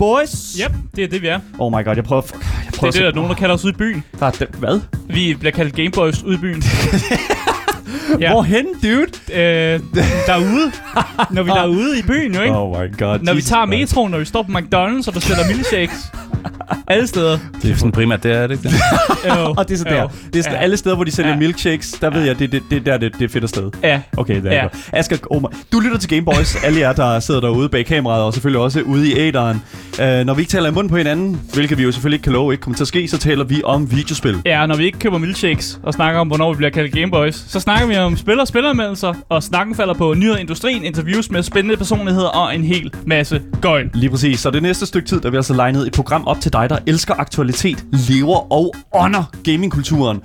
Boys! Yep, det er det, vi er. Oh my god, jeg prøver... Fuck, jeg Det prøver er det, der er nogen, der kalder os ude i byen. der hvad? Vi bliver kaldt Gameboys ude i byen. Ja. Hvorhen, dude? øh, derude. Når vi er ude i byen, jo ikke? Oh my god. Når vi tager metroen, når vi står på McDonald's, og der sætter milkshakes. Alle steder. Det er sådan primært, det er det ikke det? Jo. Og det er så der. Jo. Det er sådan, Ja. alle steder, hvor de sælger Ja. milkshakes, der ved jeg, det, det, det der det, det er fedt sted. Ja. Okay, det er Ja. godt. Asger, oh my. Du lytter til Game Boys. Alle jer, der sidder derude bag kameraet, og selvfølgelig også ude i æderen. Uh, når vi ikke taler i munden på hinanden, hvilket vi jo selvfølgelig ikke kan love ikke kommer til at ske, så taler vi om videospil. Ja, når vi ikke køber milkshakes og snakker om, hvornår vi bliver kaldt Gameboys, så snakker vi om spil og spilleranmeldelser, og snakken falder på nyheder i industrien, interviews med spændende personligheder og en hel masse gøjl. Lige præcis. Så det næste stykke tid, der vil altså legnet et program op til dig, der elsker aktualitet, lever og ånder gamingkulturen.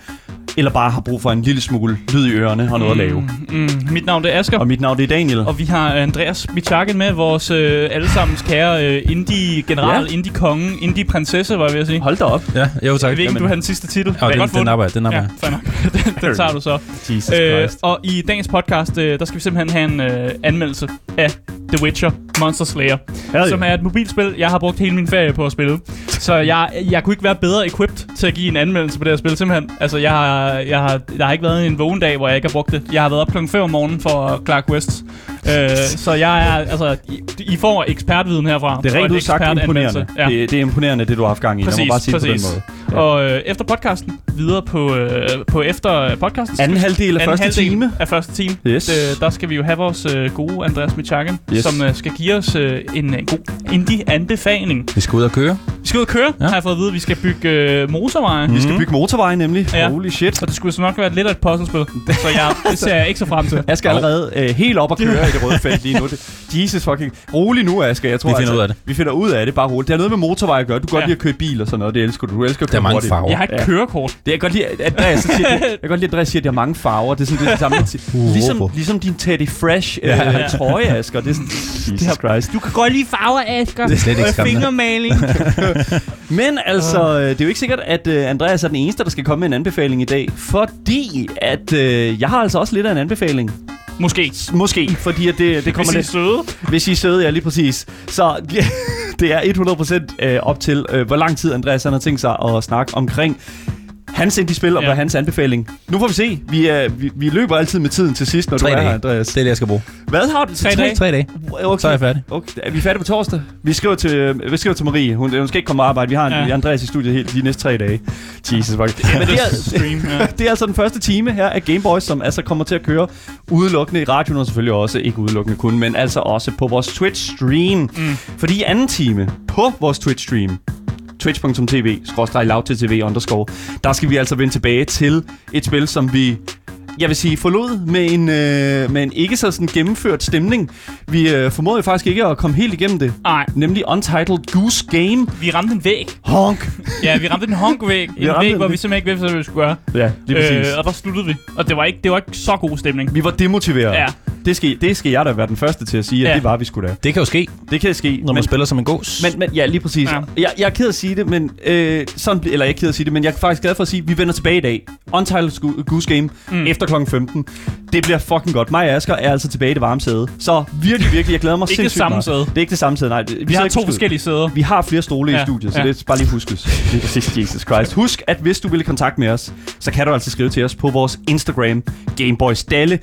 Eller bare har brug for en lille smule lyd i ørerne og noget at lave. Mm, mit navn det er Asger. Og mit navn det er Daniel. Og vi har Andreas Michakken med, vores øh, allesammens kære øh, indie-general, Ja. ja. indie-konge, indie-prinsesse, var jeg ved at sige. Hold da op. Ja, jo tak. Jeg ved ikke, du har den sidste titel. Jeg den, godt få den arbejder, den Ja, arbejder. nok. den, den tager du så. Jesus Øh, Christ. og i dagens podcast, øh, der skal vi simpelthen have en øh, anmeldelse af The Witcher Monster Slayer, Hell som er et mobilspil, jeg har brugt hele min ferie på at spille. Så jeg, jeg kunne ikke være bedre equipped til at give en anmeldelse på det her spil, simpelthen. Altså, jeg har, jeg har, der har ikke været en vågen dag, hvor jeg ikke har brugt det. Jeg har været op klokken 5 om morgenen for Clark West. Øh, så jeg er, altså, I, I får ekspertviden herfra. Det er og rent en ud sagt ekspertanmeldelse. imponerende. Ja. Det, det er imponerende, det du har haft gang i. Lad Præcis, mig bare sige det præcis. på den måde. Og øh, efter podcasten, videre på, øh, på efter podcasten. Anden halvdel af anden første halvdel time. af første time. Yes. Øh, der skal vi jo have vores øh, gode Andreas Michakken, Yes. som øh, skal give os øh, en, en god indie-anbefaling. Vi skal ud og køre. Vi skal ud og køre, Ja. ja. har jeg fået at vide. Vi skal bygge øh, motorveje. Vi skal Mhm. bygge motorveje nemlig. Ja. Holy shit. Så det skulle så nok være lidt af et puzzlespil. så jeg, det ser jeg ikke så frem til. Jeg skal allerede øh, helt op og køre det røde felt lige nu. Det, Jesus fucking... Rolig nu, Asger. Jeg tror, Vi finder altså, ud af det. Vi finder ud af det, bare roligt. Det har noget med motorveje at gøre. Du kan godt Ja. lide at køre bil og sådan noget. Det elsker du. Du elsker at Der er køre mange hurtigt. farver. Jeg har ikke Ja. kørekort. Det jeg kan godt lide, at Andreas så siger, det, jeg kan godt lide, at Andreas siger, at det har mange farver. Det er sådan det, er det samme. Uh, ligesom, ligesom din Teddy Fresh øh, Ja. trøje, Asger. Det er sådan, Jesus Christ. Du kan godt lide farver, Asger. Det er slet ikke skræmmende. fingermaling. Men altså, øh, det er jo ikke sikkert, at øh, Andreas er den eneste, der skal komme med en anbefaling i dag. Fordi at øh, jeg har altså også lidt af en anbefaling. Måske. Måske, fordi at det, det kommer Hvis I er lidt... søde. Hvis I er søde, ja, lige præcis. Så det er 100% øh, op til, øh, hvor lang tid Andreas han har tænkt sig at snakke omkring hans indie-spil og Ja. hvad hans anbefaling. Nu får vi se. Vi, er, vi, vi løber altid med tiden til sidst, når Tre du er dage. her, Andreas. Det er det, jeg skal bruge. Hvad har du? Tre dage. Tre dage. Okay. Så er jeg færdig. Okay. Er vi færdige på torsdag? Vi skriver til, vi skriver til Marie. Hun, hun skal ikke komme og arbejde. Vi har en, Ja. Andreas i studiet helt de næste tre dage. Jesus, fuck. Men det er, Stream, ja. det er altså den første time her af Game Boys, som altså kommer til at køre udelukkende i radioen, og selvfølgelig også, ikke udelukkende kun, men altså også på vores Twitch-stream. Mm. Fordi i anden time på vores Twitch-stream, twitch.tv, lavttv underscore, der skal vi altså vende tilbage til et spil, som vi jeg vil sige, forlod med en, øh, med en ikke så sådan gennemført stemning. Vi øh, formåede faktisk ikke at komme helt igennem det. Nej, Nemlig Untitled Goose Game. vi ramte en væg. Honk. Ja, vi ramte en honkvæg. En væg, en hvor væg. vi simpelthen ikke vidste, hvad vi skulle gøre. Ja, lige præcis. Øh, og der sluttede vi. Og det var ikke, det var ikke så god stemning. Vi var demotiveret. Ja. Det skal, det skal jeg da være den første til at sige, at Ja. det var vi skulle da. Det kan jo ske, Det kan ske. når man men, spiller som en gås. men, men, ja, lige præcis. Ja. Jeg, jeg er ked af at sige det, men øh, sådan, eller jeg er ked af at sige det, men jeg er faktisk glad for at sige, at vi vender tilbage i dag. Untitled Goose Game Mm. efter kl. 15. Det bliver fucking godt. Mig og Asger er altså tilbage i det varme sæde. Så virkelig, virkelig, jeg glæder mig Ikke det sindssygt samme meget. sæde. Det er ikke det samme sæde, nej. Vi, Vi har ikke to forskellige sæder. Vi har flere stole ja, Ja, i studiet, så ja. det er bare lige huskes. Lige præcis, Jesus Christ. Husk, at hvis du vil i kontakt med os, så kan du altså skrive til os på vores Instagram, Gameboys Dalle.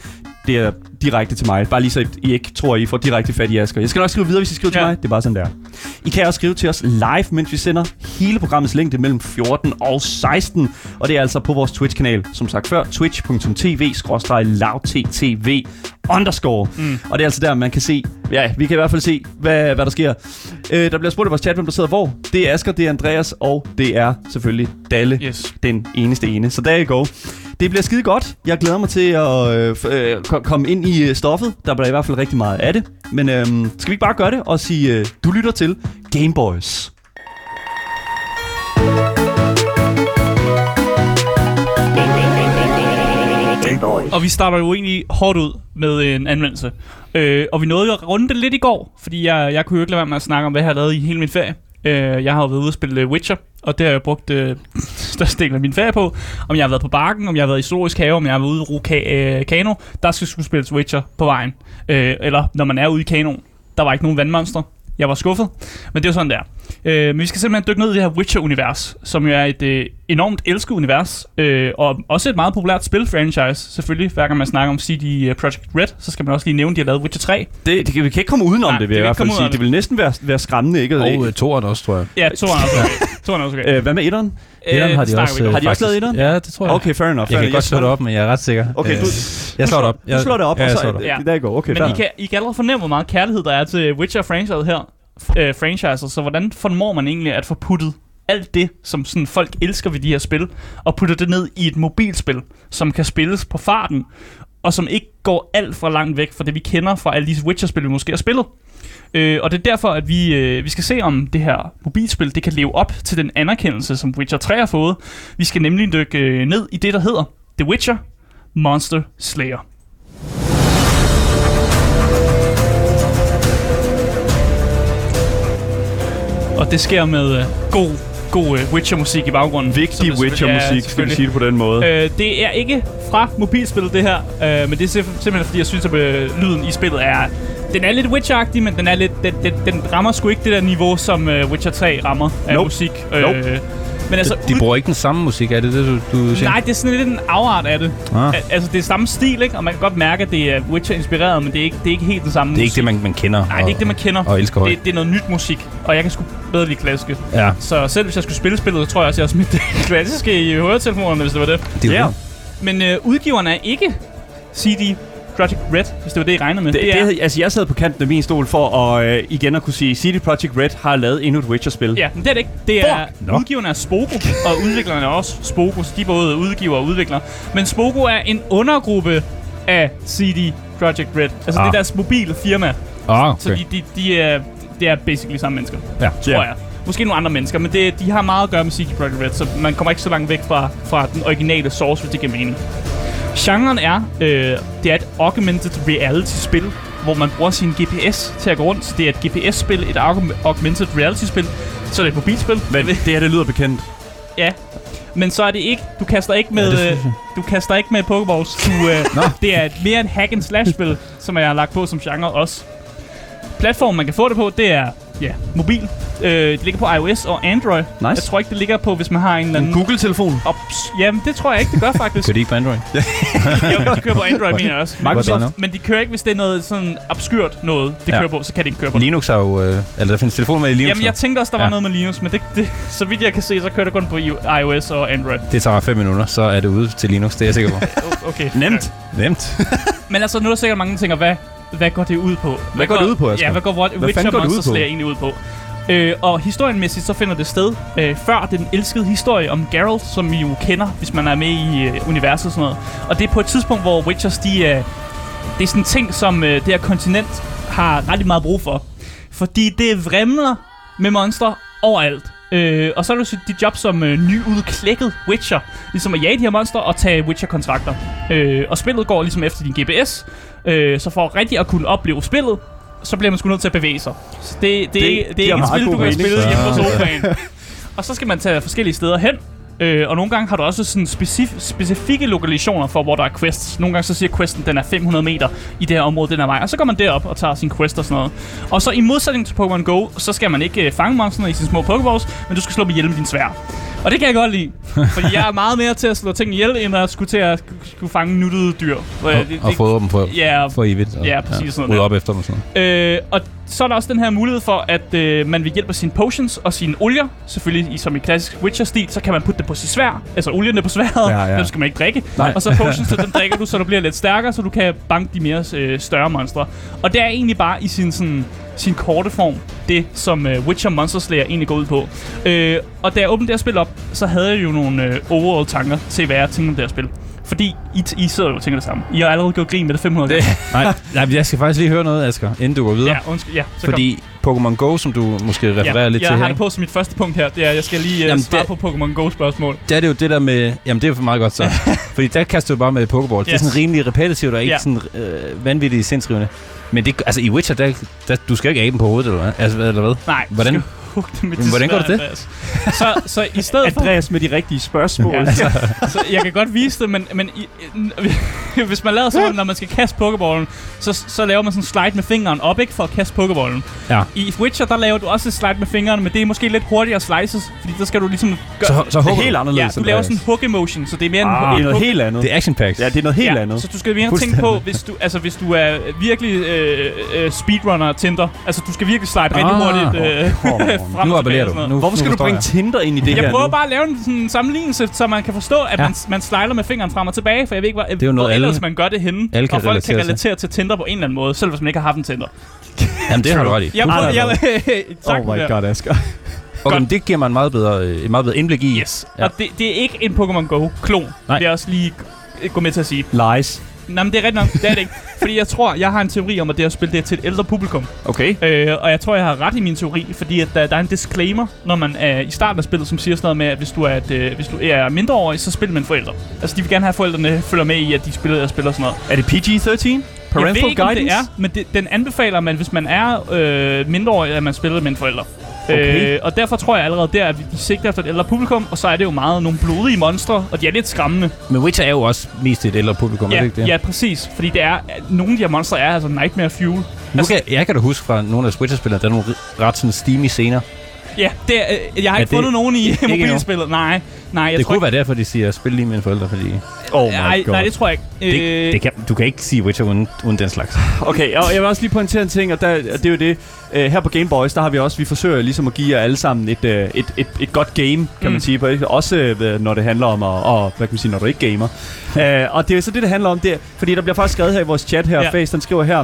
Det er direkte til mig. Bare lige så I ikke tror, I får direkte fat i Asger. Jeg skal nok skrive videre, hvis I skriver ja. Til mig. Det er bare sådan der. I kan også skrive til os live, mens vi sender hele programmets længde mellem 14 og 16. Og det er altså på vores Twitch-kanal. Som sagt før, twitch.tv-lavttv underscore. Mm. Og det er altså der, man kan se, ja, vi kan i hvert fald se, hvad, hvad der sker. Øh, der bliver spurgt i vores chat, hvem der sidder hvor. Det er Asger, det er Andreas, og det er selvfølgelig Dalle, Yes. den eneste ene. Så der you go. Det bliver skide godt. Jeg glæder mig til at øh, øh, ko- komme ind i øh, stoffet. Der bliver i hvert fald rigtig meget af det. Men øh, skal vi ikke bare gøre det og sige, øh, du lytter til Boys. Og vi starter jo egentlig hårdt ud med en anmeldelse. Øh, og vi nåede at runde det lidt i går, fordi jeg, jeg kunne jo ikke lade være med at snakke om, hvad jeg har lavet i hele min ferie. Øh, jeg har jo været ude at spille øh, Witcher, og det har jeg brugt øh, størstedelen af min ferie på. Om jeg har været på bakken, om jeg har været i zoologisk have, om jeg har været ude i ka- øh, kano, der skal skulle spilles Witcher på vejen. Øh, eller når man er ude i kanoen, der var ikke nogen vandmonster. Jeg var skuffet, men det er jo sådan der. Øh, men vi skal simpelthen dykke ned i det her Witcher-univers, som jo er et øh, enormt elsket univers, øh, og også et meget populært spil-franchise. Selvfølgelig, hver gang man snakker om CD øh, Projekt Red, så skal man også lige nævne, at de har lavet Witcher 3. Det, det, kan- vi kan ikke komme udenom Nej, det, vil det jeg i hvert fald sige. Det vil næsten være, være skræmmende, ikke? Og øh, toeren også, tror jeg. Ja, to er også okay. To er også okay. Øh, hvad med etteren? Etteren har det de også... Har de også faktisk- lavet etteren? Ja, det tror jeg. Okay, fair enough. Jeg kan godt slå det op, men jeg er ret sikker. Okay, du- Øh, jeg slår det op. Du slår det op, ja, og jeg så... slår det. Ja. Der går, okay, Men I kan, I kan allerede fornemme, hvor meget kærlighed der er til Witcher-franchiset her. Øh, franchises, så hvordan formår man egentlig at få puttet alt det, som sådan folk elsker ved de her spil, og putte det ned i et mobilspil, som kan spilles på farten, og som ikke går alt for langt væk fra det, vi kender fra alle de Witcher-spil, vi måske har spillet. Øh, og det er derfor, at vi, øh, vi skal se, om det her mobilspil det kan leve op til den anerkendelse, som Witcher 3 har fået. Vi skal nemlig dykke øh, ned i det, der hedder The Witcher Monster Slayer. Og det sker med øh, god, god øh, Witcher-musik i baggrunden. Vigtig Witcher-musik, skal vi sige det på den måde. Øh, det er ikke fra mobilspillet, det her. Øh, men det er simp- simpelthen, fordi jeg synes, at øh, lyden i spillet er... Den er lidt Witcher-agtig, men den, er lidt, den, den, den rammer sgu ikke det der niveau, som øh, Witcher 3 rammer af Nope. musik. Øh, Nope. Men altså, De ud- bruger ikke den samme musik, er det det, du, du siger? Nej, det er sådan lidt en afart af det. Ah. Al- Altså, det er samme stil, ikke? Og man kan godt mærke, at det er Witcher-inspireret, men det er ikke, det er ikke helt det samme Det er ikke musik. det, man, man kender Nej, det er ikke det, man kender. og elsker højt. Det, det er noget nyt musik, og jeg kan sgu bedre lide klassiske. Ja, Så selv hvis jeg skulle spille spillet, så tror jeg også, jeg har smidt det klassiske i høretelefonerne, hvis det var det. det er Ja. Men øh, udgiveren er ikke CD Projekt Red, hvis det var det, I regnede med. Det, det er, det, altså, jeg sad på kanten af min stol for at øh, igen at kunne sige, CD Projekt Red har lavet endnu et Witcher-spil. Ja, men det er det ikke. Det er, Nå. udgiveren er Spogo, og udviklerne er også Spogo, så de er både udgiver og udvikler. Men Spogo er en undergruppe af CD Projekt Red. Altså, det er Ah. deres mobile firma. Ah, Så de, de, de er, det er basically samme mennesker, Ja. tror jeg. Måske nogle andre mennesker, men det, de har meget at gøre med CD Projekt Red, så man kommer ikke så langt væk fra, fra den originale source, hvis det giver mening. Genren er, øh, det er et augmented reality-spil, hvor man bruger sin GPS til at gå rundt. Så det er et GPS-spil, et aug- augmented reality-spil. Så er det et mobilspil. Men det her, det lyder bekendt. Ja. Men så er det ikke, du kaster ikke med, ja, jeg. du kaster ikke med Pokeballs. Du, øh, det er et, mere et hack and slash spil, som jeg har lagt på som genre også. Platformen, man kan få det på, det er ja, mobil. Øh, det ligger på iOS og Android. Nice. Jeg tror ikke, det ligger på, hvis man har en eller En anden... Google-telefon. Ops. Jamen, det tror jeg ikke, det gør faktisk. Kører de ikke på Android? jo, de kører på Android, mener jeg også. Microsoft. Men, men de kører ikke, hvis det er noget sådan obskurt noget, det Ja. kører på, så kan de ikke køre på det. Linux er jo... Øh, eller der findes telefoner med i Linux. Jamen, jeg tænkte også, der var Ja. noget med Linux, men det, det, så vidt jeg kan se, så kører det kun på iOS og Android. Det tager mig fem minutter, så er det ude til Linux, det er jeg sikker på. Okay. Nemt. Nemt. Men altså, nu er der sikkert mange, der tænker, hvad, hvad går det ud på? Hvad, går det ud på, Asger? Ja, hvad går What, Hvad Witcher går det ud Monster? Slayer egentlig ud på? Øh, og historienmæssigt så finder det sted øh, før den elskede historie om Geralt, som vi jo kender, hvis man er med i øh, universet og sådan noget. Og det er på et tidspunkt, hvor Witchers, de er... det er sådan en ting, som øh, det her kontinent har rigtig meget brug for. Fordi det vrimler med monstre overalt. Øh, og så er det dit job som øh, nyudklækket Witcher, ligesom at jage de her monstre og tage Witcher-kontrakter. Øh, og spillet går ligesom efter din GPS, øh, så for rigtig at kunne opleve spillet, så bliver man sgu nødt til at bevæge sig. Så det, det, det, det, det er ikke et spil, du kan spille hjemme på sofaen. og så skal man tage forskellige steder hen. Øh, og nogle gange har du også sådan specif- specifikke lokalisationer for, hvor der er quests. Nogle gange så siger questen, den er 500 meter i det her område, den her vej. Og så går man derop og tager sin quest og sådan noget. Og så i modsætning til Pokémon Go, så skal man ikke øh, fange monsterne i sine små Pokéballs, men du skal slå dem ihjel med din svær. Og det kan jeg godt lide. fordi jeg er meget mere til at slå ting ihjel, end at skulle til at skulle fange nuttede dyr. Og, Og, og fodre dem for, Ja, for evigt. Og, Ja, præcis sådan Rydde der. op efter dem og sådan noget. Øh, og så er der også den her mulighed for, at øh, man ved hjælp af sine potions og sine olier, selvfølgelig i, som i klassisk Witcher-stil, så kan man putte det på sit svær. Altså olierne på sværet, Ja, ja. dem skal man ikke drikke. Nej. Og så potions, så dem drikker du, så du bliver lidt stærkere, så du kan banke de mere øh, større monstre. Og det er egentlig bare i sin sådan sin korte form, det som øh, Witcher Monster Slayer egentlig går ud på. Øh, og da jeg åbnede det her spil op, så havde jeg jo nogle øh, overall tanker til, hvad jeg tænkte om det her spil. Fordi I, I sidder jo og tænker det samme. I har allerede gjort grin med det 500 gange. Nej, nej, jeg skal faktisk lige høre noget, Asger, inden du går videre. Ja, undskyld. Ja, så Fordi Pokémon Go, som du måske refererer ja, lidt jeg til har her, det på som mit første punkt her. Det er, jeg skal lige uh, Jamen, svare det- på Pokémon Go-spørgsmål. der er det jo det der med... Jamen, det er for meget godt så. Fordi der kaster du bare med Pokéballs. Det er Yes. sådan rimelig repetitivt og ikke Ja. sådan øh, vanvittigt sindsrivende. Men det, altså, i Witcher, der, der, du skal ikke abe dem på hovedet, eller hvad? Altså, eller hvad? Nej, Hvordan? Skal det med Jamen, hvordan går det til? Andreas. Så, så i stedet for... Andreas med de rigtige spørgsmål. Ja, så, så jeg kan godt vise det, men, men i, hvis man laver sådan, når man skal kaste pokeballen, så, så laver man sådan en slide med fingeren op, ikke, for at kaste pokeballen. Ja. I Witcher, der laver du også et slide med fingrene, men det er måske lidt hurtigere slices, fordi der skal du ligesom gøre... Så, så det helt anderledes. ja, du laver sådan en hook emotion, så det er mere ah, en, det er en noget helt andet. Det er action packs. Ja, det er noget helt ja, andet. Så du skal mere tænke på, hvis du, altså, hvis du er virkelig øh, øh, speedrunner Tinder, altså du skal virkelig slide rigtig Ah. hurtigt øh, Come on. Frem Nu appellerer du. Nu, Hvorfor skal nu du bringe jeg. Tinder ind i det Jeg her prøver nu? bare at lave en sådan sammenlignelse, så man kan forstå, at Ja. man, man slider med fingeren frem og tilbage, for jeg ved ikke, hvor, er jo noget, hvor alle- ellers man gør det henne. alle kan og folk kan relatere til. Tinder på en eller anden måde, selv hvis man ikke har haft en Tinder. Jamen, det har du ret i. Jeg prøver, jeg, Oh my det. god, Asger. Okay, men det giver mig en meget bedre, øh, et meget bedre indblik i. Yes. Ja. Og det, det er ikke en Pokémon Go-klon. Nej. Det er også lige gå med til at sige. Lies. Nej, men det er rigtigt nok. Det er det ikke. Fordi jeg tror, jeg har en teori om, at det her spil det er til et ældre publikum. Okay. Øh, og jeg tror, jeg har ret i min teori, fordi at der, der er en disclaimer, når man er i starten af spillet, som siger sådan noget med, at hvis du er, et, øh, hvis du er mindreårig, så spiller man forældre. Altså, de vil gerne have, at forældrene følger med i, at de spiller og spiller sådan noget. Er det PG-13? jeg Parental ved ikke, guidance? det er, men det, den anbefaler man, hvis man er øh, mindreårig, at man spiller med en forælder. Okay. Øh, og derfor tror jeg allerede der, at de sigter efter et ældre publikum, og så er det jo meget nogle blodige monstre, og de er lidt skræmmende. Men Witcher er jo også mest et ældre publikum, er Ja, det ikke det? ja, præcis. Fordi det er, nogle af de her monstre er altså Nightmare Fuel. Nu kan, jeg kan da huske fra nogle af Witcher-spillere, der er nogle ret sådan steamy scener. Ja, det er, øh, jeg har Er ikke det- fundet nogen i ikke mobilspillet. Nej, nej, jeg det tror kunne være derfor, de siger, spil lige med en forælder, fordi Oh my nej, god. nej, det tror jeg ikke. det, Øh, det kan, du kan ikke sige Witcher uden, uden den slags. Okay, og jeg vil også lige pointere en ting, og der, det er jo det. Uh, her på Game Boys, der har vi også, vi forsøger ligesom at give jer alle sammen et, uh, et, et, et godt game, kan Mm. man sige. På, også uh, når det handler om, at, og, hvad kan man sige, når du ikke gamer. Uh, og det er så det, det handler om der. Fordi der bliver faktisk skrevet her i vores chat her, Ja. Face, den skriver her.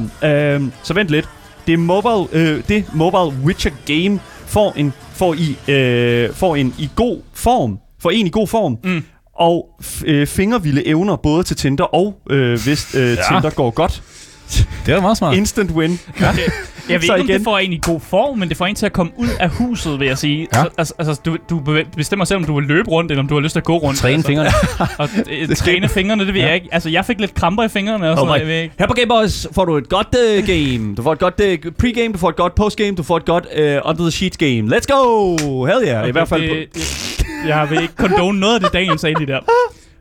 Uh, så vent lidt. Det mobile, uh, det mobile Witcher game får en, får i, uh, får en i god form. For en i god form. Mm. Og øh, fingervilde evner både til Tinder og øh, hvis øh, ja. Tinder går godt. Det er meget smart. Instant win. Jeg ved Så ikke, om igen. det får en i god form, men det får en til at komme ud af huset, vil jeg sige. Ja. Så, altså, altså, du, du be- bestemmer selv, om du vil løbe rundt, eller om du har lyst til at gå rundt. Træne altså, fingrene. Og øh, træne fingrene, det ved Ja. jeg ikke. Altså, jeg fik lidt kramper i fingrene og sådan Oh noget, my- jeg ved ikke. Her på Game Boys får du et godt uh, game. Du får et godt uh, pre-game, du får et godt post-game, du får et godt uh, under the sheets game. Let's go! Hell yeah. I hvert fald det, det, jeg vil ikke condone noget af det, Daniel sagde lige der.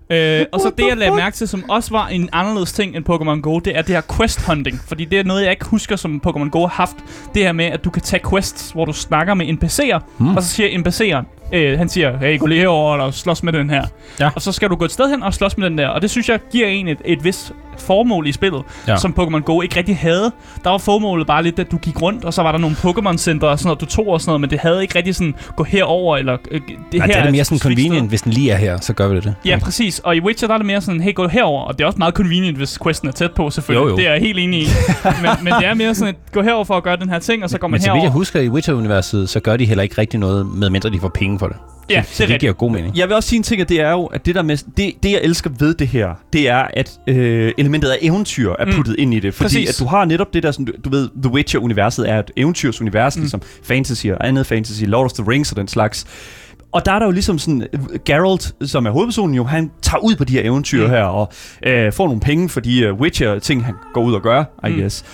Øh, og så det, jeg lagde mærke til, som også var en anderledes ting end Pokémon Go, det er det her quest hunting. Fordi det er noget, jeg ikke husker, som Pokémon Go har haft. Det her med, at du kan tage quests, hvor du snakker med NPC'er, Hmm. og så siger NPC'eren, øh, han siger, hey, gå lige herover og slås med den her. Ja. Og så skal du gå et sted hen og slås med den der. Og det synes jeg giver en et, et vis formål i spillet, Ja. som Pokémon Go ikke rigtig havde. Der var formålet bare lidt, at du gik rundt, og så var der nogle Pokémon-center og sådan noget, du tog og sådan noget, men det havde ikke rigtig sådan, gå herover eller øh, det Nej, her det er det mere sådan specifikt sted. convenient. Hvis den lige er her, så gør vi det det. Ja, præcis. Og i Witcher, der er det mere sådan, hey, gå herover. Og det er også meget convenient, hvis questen er tæt på, selvfølgelig. Jo, jo. Det er jeg helt enig i. men, men det er mere sådan, at gå herover for at gøre den her ting, og så går man Men så vidt herover. jeg husker i Witcher-universet, så gør de heller ikke rigtig noget, medmindre de får penge for det. ja, Så det det er giver god mening. jeg vil også sige en ting, at det er jo, at det der med, det, det jeg elsker ved det her, det er, at øh, elementet af eventyr er Mm. puttet ind i det. Fordi Præcis. at du har netop det der, sådan, du, du ved, The Witcher-universet er et eventyrsunivers, Mm. mm. ligesom fantasy og andet fantasy, Lord of the Rings og den slags. Og der er der jo ligesom sådan, øh, Geralt, som er hovedpersonen jo, han tager ud på de her eventyr Mm. mm. her, og øh, får nogle penge for de uh, Witcher-ting, han går ud og gør, I Mm. mm. guess.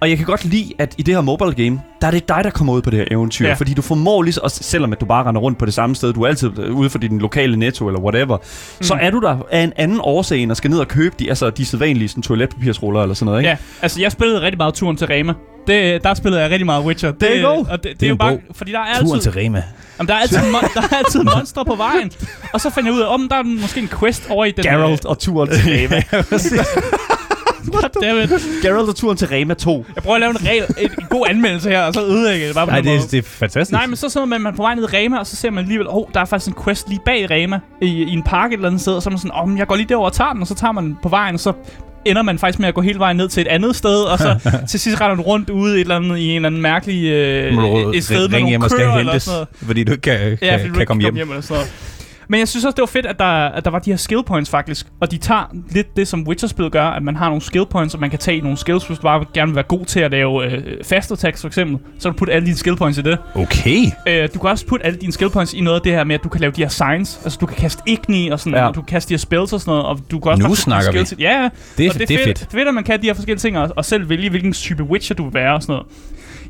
Og jeg kan godt lide, at i det her mobile game, der er det dig, der kommer ud på det her eventyr. Ja. Fordi du formår lige, og selvom at du bare render rundt på det samme sted, du er altid øh, ude for din lokale netto eller whatever, mm. så er du der af en anden årsag, end at skal ned og købe de, altså de sædvanlige sådan, toiletpapirsruller eller sådan noget, ikke? Ja, altså jeg spillede rigtig meget turen til Rema. Det, der spillede jeg rigtig meget Witcher. Det, go. Og det, det, Det er jo bare, bog. fordi der er Turen altid, til Rema. jamen, der er altid, mon- der er altid monstre på vejen. Og så fandt jeg ud af, om der er måske en quest over i den... Geralt og turen til Rema. Goddammit. Geralt og turen til Rema 2. Jeg prøver at lave en, regel, en, en god anmeldelse her, og så ødelægge det bare på Nej, den måde. det, det er fantastisk. Nej, men så sidder man, man på vej ned i Rema, og så ser man alligevel, åh, oh, der er faktisk en quest lige bag Rema, i, i en park et eller andet sted, og så er man sådan, åh, oh, jeg går lige derover og tager den, og så tager man den på vejen, og så ender man faktisk med at gå hele vejen ned til et andet sted, og så til sidst render du rundt ude et eller andet, i en eller anden mærkelig øh, et sted med nogle køer eller sådan noget. fordi du ikke kan, kan, Ja, kan ikke komme hjem. hjem eller sådan noget. Men jeg synes også, det var fedt, at der, at der var de her skill points faktisk. Og de tager lidt det, som Witcher-spillet gør, at man har nogle skill points, og man kan tage nogle skills, hvis du bare gerne vil være god til at lave øh, fast attacks for eksempel. Så kan du putte alle dine skill points i det. Okay. Øh, du kan også putte alle dine skill points i noget af det her med, at du kan lave de her signs. Altså, du kan kaste igni og sådan, ja. Og du kan kaste de her spells og sådan noget, og du kan også Nu snakker vi. i- Ja, ja. Det er, og det er fedt. Det er fedt, at man kan de her forskellige ting, og, og selv vælge, hvilken type Witcher du vil være og sådan noget.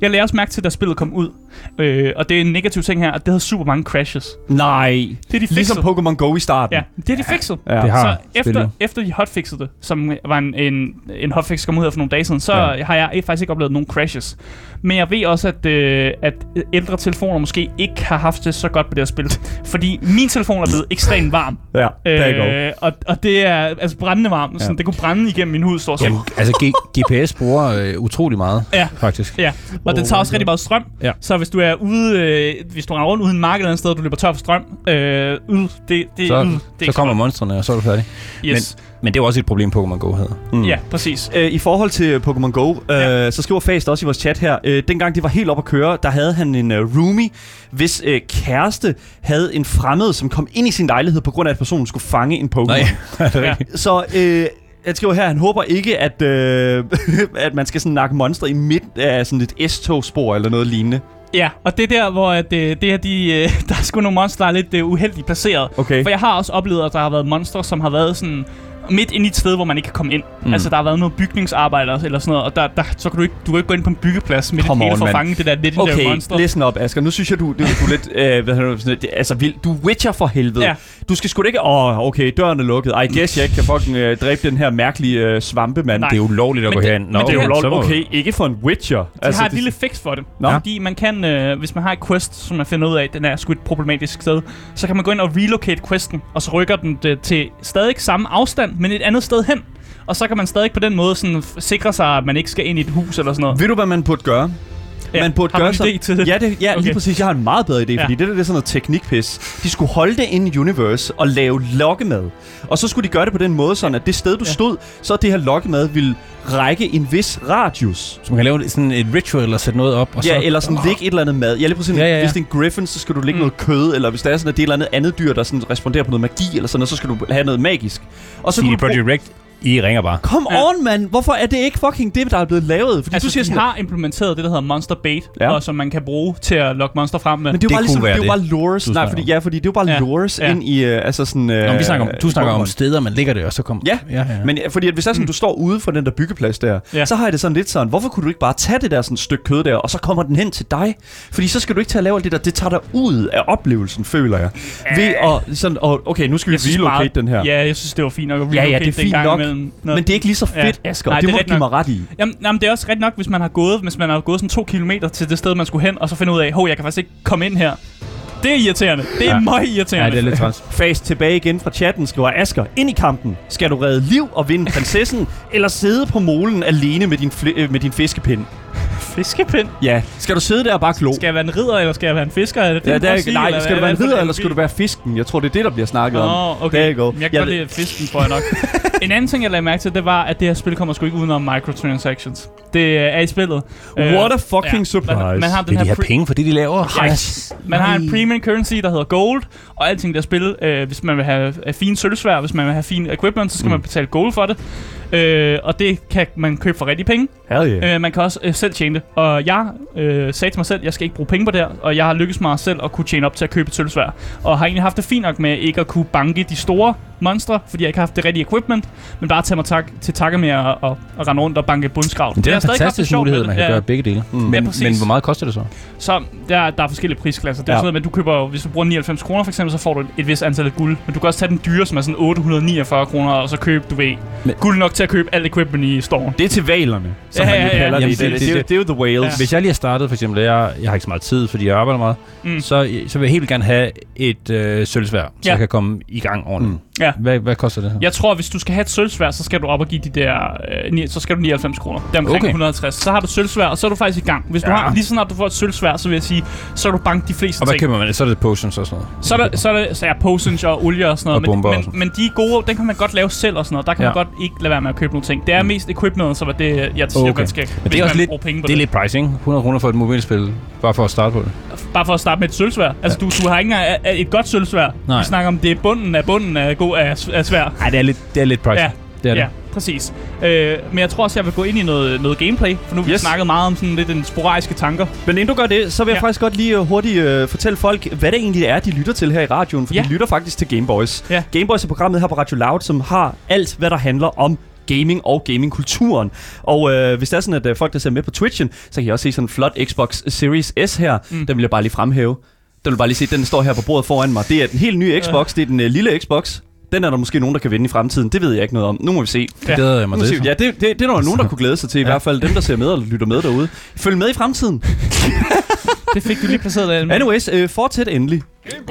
Jeg lagde også mærke til, da spillet kom ud, Øh, og det er en negativ ting her, at det havde super mange crashes. Nej. Det er de fikset. Ligesom Pokémon Go i starten. Ja, det er de fikset. Ja. Det har så efter, spillet. efter de hotfixede det, som var en, en, en hotfix, der kom ud her for nogle dage siden, så Ja. har jeg faktisk ikke oplevet nogen crashes. Men jeg ved også, at, øh, at ældre telefoner måske ikke har haft det så godt på det her spil. Fordi min telefon er blevet ekstremt varm. Ja, er. Øh, og, og det er altså brændende varmt. Sådan, Ja. Det kunne brænde igennem min hud, stort set. Altså G- GPS bruger øh, utrolig meget, Ja. faktisk. Ja, og den tager også rigtig meget strøm. Ja. Så hvis du er ude, øh, hvis du er rundt uden marked eller andet sted, og du løber tør for strøm, øh, ud, det, det, Så, ud, det så kommer monstrene, og så er du færdig. Yes. Men det er jo også et problem, Pokémon Go havde. Mm. Ja, præcis. Øh, I forhold til Pokémon Go, øh, Ja. så skriver Fast også i vores chat her, øh, dengang det var helt op at køre, der havde han en øh, roomie, hvis øh, kæreste havde en fremmed, som kom ind i sin lejlighed på grund af, at personen skulle fange en Pokémon. Ja. Så øh, jeg skriver her, han håber ikke, at, øh, at man skal sådan nakke monster i midt af sådan et S-togspor eller noget lignende. Ja, og det er der, hvor at, øh, det her, de, øh, der er sgu nogle monster, der er lidt øh, uheldigt placeret. Okay. For jeg har også oplevet, at der har været monster, som har været sådan midt inde i et sted, hvor man ikke kan komme ind. Mm. Altså, der har været noget bygningsarbejde eller sådan noget, og der, der, så kan du ikke, du kan ikke gå ind på en byggeplads midt i det hele for at fange det der legendary Okay, monster. listen op, Asger. Nu synes jeg, du, du, du er lidt... Øh, hvad hedder det, sådan, det, altså, vild. Du witcher for helvede. Ja. Du skal sgu da ikke... Åh, oh, okay, døren er lukket. I guess jeg ikke kan fucking øh, dræbe den her mærkelige øh, svampemand. Nej. Det er ulovligt at Men gå det- herind. men det er jo det er må- okay, ikke for en witcher. De har et lille fix for det. Nå. Fordi man kan, øh, hvis man har et quest, som man finder ud af, den er sgu et problematisk sted, så kan man gå ind og relocate questen, og så rykker den det til stadig samme afstand, men et andet sted hen. Og så kan man stadig på den måde sådan sikre sig, at man ikke skal ind i et hus eller sådan noget. Ved du, hvad man burde gøre? Ja, man burde har gøre idé til det? Ja, det, ja okay. lige præcis. Jeg har en meget bedre idé, Ja. fordi det der det er sådan noget teknikpis. De skulle holde det ind i Universe og lave lokkemad. Og så skulle de gøre det på den måde, sådan at det sted, du Ja. stod, så det her lokkemad ville række en vis radius. Så man kan lave sådan et ritual eller sætte noget op. Og så, Ja, eller sådan lægge et eller andet mad. Ja, lige præcis. Ja, ja, ja. Hvis det er en griffin, så skal du lægge Mm. noget kød, eller hvis der er sådan, at det er et eller andet andet dyr, der sådan responderer på noget magi, eller sådan noget, så skal du have noget magisk. Og så CD kunne du bruge- Projekt I ringer bare. Come Ja. on, mand! Hvorfor er det ikke fucking det, der er blevet lavet? Fordi Altså, du siger de sådan, har implementeret det, der hedder Monster Bait, Ja. ja. og som man kan bruge til at lokke monster frem med. Men det er jo Det bare ligesom, det er jo være bare lures. Nej, fordi, ja, fordi det er jo bare Ja. lures Ja. ind i, uh, altså sådan... Uh, Nå, men vi snakker om, du snakker om steder, man ligger det, og så kommer... Ja, ja, ja. Men øh, fordi at hvis er sådan, du står ude for den der byggeplads der, Ja. så har jeg det sådan lidt sådan, hvorfor kunne du ikke bare tage det der sådan stykke kød der, og så kommer den hen til dig? Fordi så skal du ikke til at lave alt det der, det tager dig ud af oplevelsen, føler jeg. Ved at sådan, og, okay, nu skal vi relocate den her. Ja, jeg synes, det var fint nok at Ja, ja, relocate det er den fint gang nok, imellem. Nå. Men det er ikke lige så Ja. fedt, Asger. Nej, det det må er du give mig ret i. Jamen, jamen, det er også rigtigt nok, hvis man har gået, hvis man har gået sådan to kilometer til det sted, man skulle hen, og så finder ud af, hov, jeg kan faktisk ikke komme ind her. Det er irriterende. Det er Ja. ja. meget ja, irriterende. det er lidt træls. Fast tilbage igen fra chatten, skriver Asker. Ind i kampen. Skal du redde liv og vinde prinsessen, eller sidde på molen alene med din, fl- øh, med din fiskepind? Fiskepind. Ja. Skal du sidde der og bare glo? Skal jeg være en ridder, eller skal jeg være en fisker? Er det Ja, det er, sige, nej, skal du være en er ridder, eller skal du være fisken? Jeg tror, det er det, der bliver snakket om. Åh, okay. There you go. Jeg kan godt lide fisken, tror jeg nok. en anden ting, jeg lagde mærke til, det var, at det her spil kommer sgu ikke udenom microtransactions. Det er i spillet. Øh, What a fucking surprise. Man, man har den Vil de her penge for det, de laver? Ja, Yes. man har en premium currency, der hedder gold, og alting der spil, øh, hvis man vil have fine sølvsvær, hvis man vil have fine equipment, så skal mm. man betale gold for det. Øh, og det kan man købe for rigtig penge. Hell yeah. Øh, man kan også øh, selv tjene det. Og jeg øh, sagde til mig selv, at jeg skal ikke bruge penge på det her, og jeg har lykkes mig selv at kunne tjene op til at købe et sølvsvær. Og har egentlig haft det fint nok med ikke at kunne banke de store monstre, fordi jeg ikke har haft det rigtige equipment, men bare tage mig tak, til takke med at, at, at rende rundt og banke bundskrav. Men det er en fantastisk mulighed, det. man kan Ja. gøre begge dele. Mm. Men, Ja, præcis. men hvor meget koster det så? Så der, der er forskellige prisklasser. Det er Ja. sådan noget, men du køber, jo- hvis du bruger 99 kroner for eksempel, så får du et, et vis antal af guld. Men du kan også tage den dyre, som er sådan 849 kroner, og så købe, du ved, Men- guld nok til at købe alt equipment i storen. Det er til valerne, som Ja, man jo ja, ja. kalder Jamen, det. Det, det- det, det, det er jo The Whales. Ja. Hvis jeg lige har startet, for eksempel, jeg, jeg har ikke så meget tid, fordi jeg arbejder meget, Mm. så, så vil jeg helt gerne have et øh, sølvsvær, så Ja. jeg kan komme i gang ordentligt. Mm. Ja. Hvad, hvad koster det her? Jeg tror, hvis du skal have et sølvsvær, så skal du op og give de der... Øh, ni, så skal du 99 kroner. Det er omkring Okay. okay. 150. Så har du sølvsvær, og så er du faktisk i gang. Hvis du Ja. har, lige sådan at du får et sølvsvær, så vil jeg sige, så er du bank de fleste Og hvad ting. køber man? Så er det potions og sådan noget. Så er der, så er der så er potions og olie og sådan noget. Og og men, sådan. men, men de er gode, den kan man godt lave selv og sådan noget. Der kan Ja. man godt ikke lade være med at købe nogle ting. Det er mest equipment, som er det, jeg siger, Okay. man skal, Men det er også lidt, penge på det er lidt pricing. 100 kroner for et mobilspil, bare for at starte på det. Bare for at starte med et sølvsvær. Altså, du, du har ikke engang et godt sølvsvær. Nej. Vi snakker om, det er bunden af bunden af, god, af, af svær. Nej, det er lidt, det er lidt pricing. Ja. Det er det. Ja, præcis. Øh, men jeg tror også, jeg vil gå ind i noget, noget gameplay, for nu har vi Yes. snakket meget om sådan lidt en sporadiske tanker. Men inden du gør det, så vil jeg Ja. faktisk godt lige uh, hurtigt uh, fortælle folk, hvad det egentlig er, de lytter til her i radioen. For Ja. de lytter faktisk til Gameboys. Ja. Gameboys er programmet her på Radio Loud, som har alt, hvad der handler om gaming og gamingkulturen. Og øh, hvis der er sådan, at øh, folk, der ser med på Twitchen, så kan I også se sådan en flot Xbox Series S her. Mm. Den vil jeg bare lige fremhæve. Den vil bare lige se, den står her på bordet foran mig. Det er den helt nye Xbox, det er den øh, lille Xbox. Den er der måske nogen, der kan vinde i fremtiden. Det ved jeg ikke noget om. Nu må vi se. Det glæder jeg Nu mig til. Ja, det, det, det er der nogen, der kunne glæde sig til. I hvert fald dem, der ser med og lytter med derude. Følg med i fremtiden. Det fik du lige placeret der. Anyways, øh, fortsæt endelig.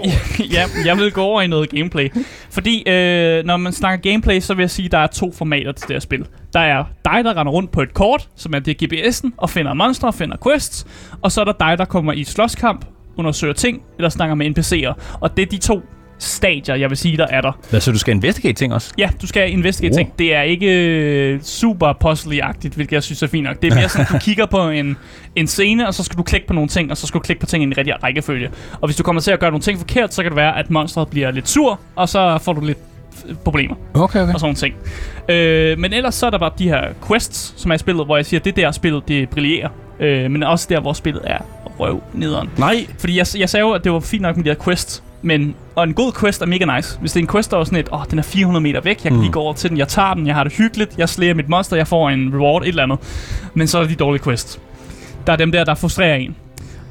ja, jeg vil gå over i noget gameplay. Fordi øh, når man snakker gameplay, så vil jeg sige, at der er to formater til det her spil. Der er dig, der render rundt på et kort, som er det GPS'en, og finder monstre og finder quests. Og så er der dig, der kommer i et slåskamp, undersøger ting, eller snakker med NPC'er. Og det er de to stadier, jeg vil sige, der er der. Hvad, så du skal investigate ting også? Ja, du skal investigate Oh. ting. Det er ikke øh, super puzzle-agtigt, hvilket jeg synes er fint nok. Det er mere sådan, du kigger på en, en scene, og så skal du klikke på nogle ting, og så skal du klikke på ting i en rigtig rækkefølge. Og hvis du kommer til at gøre nogle ting forkert, så kan det være, at monstret bliver lidt sur, og så får du lidt øh, problemer Okay, okay. og sådan ting. Øh, men ellers så er der bare de her quests, som er i spillet, hvor jeg siger, at det er der spillet, det brillerer. Øh, men også der, hvor spillet er røv nederen. Nej. Fordi jeg, jeg sagde jo, at det var fint nok med de her quests, men, og en god quest er mega nice. Hvis det er en quest, der er sådan et, åh, oh, den er 400 meter væk, jeg kan Mm. lige gå over til den, jeg tager den, jeg har det hyggeligt, jeg slæger mit monster, jeg får en reward, et eller andet. Men så er der de dårlige quests. Der er dem der, der frustrerer en.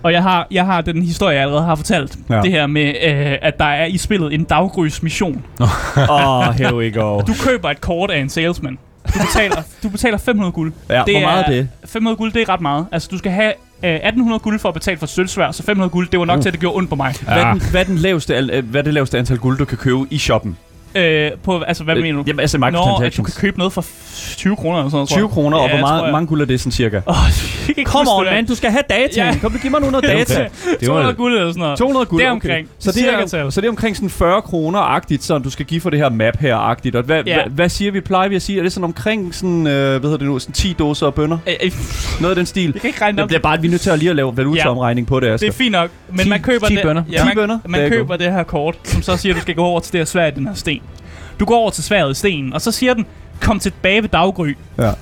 Og jeg har, jeg har den historie, jeg allerede har fortalt. Ja. Det her med, øh, at der er i spillet en daggrys mission. Oh, here we go. Du køber et kort af en salesman. Du betaler, du betaler 500 guld. Ja, hvor meget er det? 500 guld, det er ret meget. Altså, du skal have øh, 1800 guld for at betale for sølvsvær, så 500 guld, det var nok Uh. til, at det gjorde ondt på mig. Hvad er, den, hvad, er den laveste, al- øh, hvad er det laveste antal guld, du kan købe i shoppen? Øh, på, altså, hvad mener du? Jamen, altså Nå, at du microtransactions. kan købe noget for f- 20 kroner eller sådan noget, tror 20 jeg. kroner, og Ja, hvor tror meget, mange guld er det sådan cirka? Ikke Kom on, det man, du skal have data. Ja. Kom, giv mig nu noget data. Det var 200 guld eller sådan noget. 200 guld, Deromkring. okay. Så det, Cirka er, så det er omkring sådan 40 kroner-agtigt, så du skal give for det her map her-agtigt. Og hvad, Ja. hvad, hvad siger vi? Plejer vi at sige? Er det sådan omkring sådan, øh, hvad hedder det nu, sådan 10 dåser og bønner? Øh, øh, Noget af den stil. Jeg kan ikke regne det Det bliver bare, at vi er nødt til at lige at lave valutaomregning på det, Det Asger. er fint nok, men 10 man køber 10 det. bønner. Ja, 10 man, bønner? man er køber det her kort, som så siger, at du skal gå over til det her svær i den her sten. Du går over til sværet i stenen, og så siger den, kom tilbage ved daggry. Ja.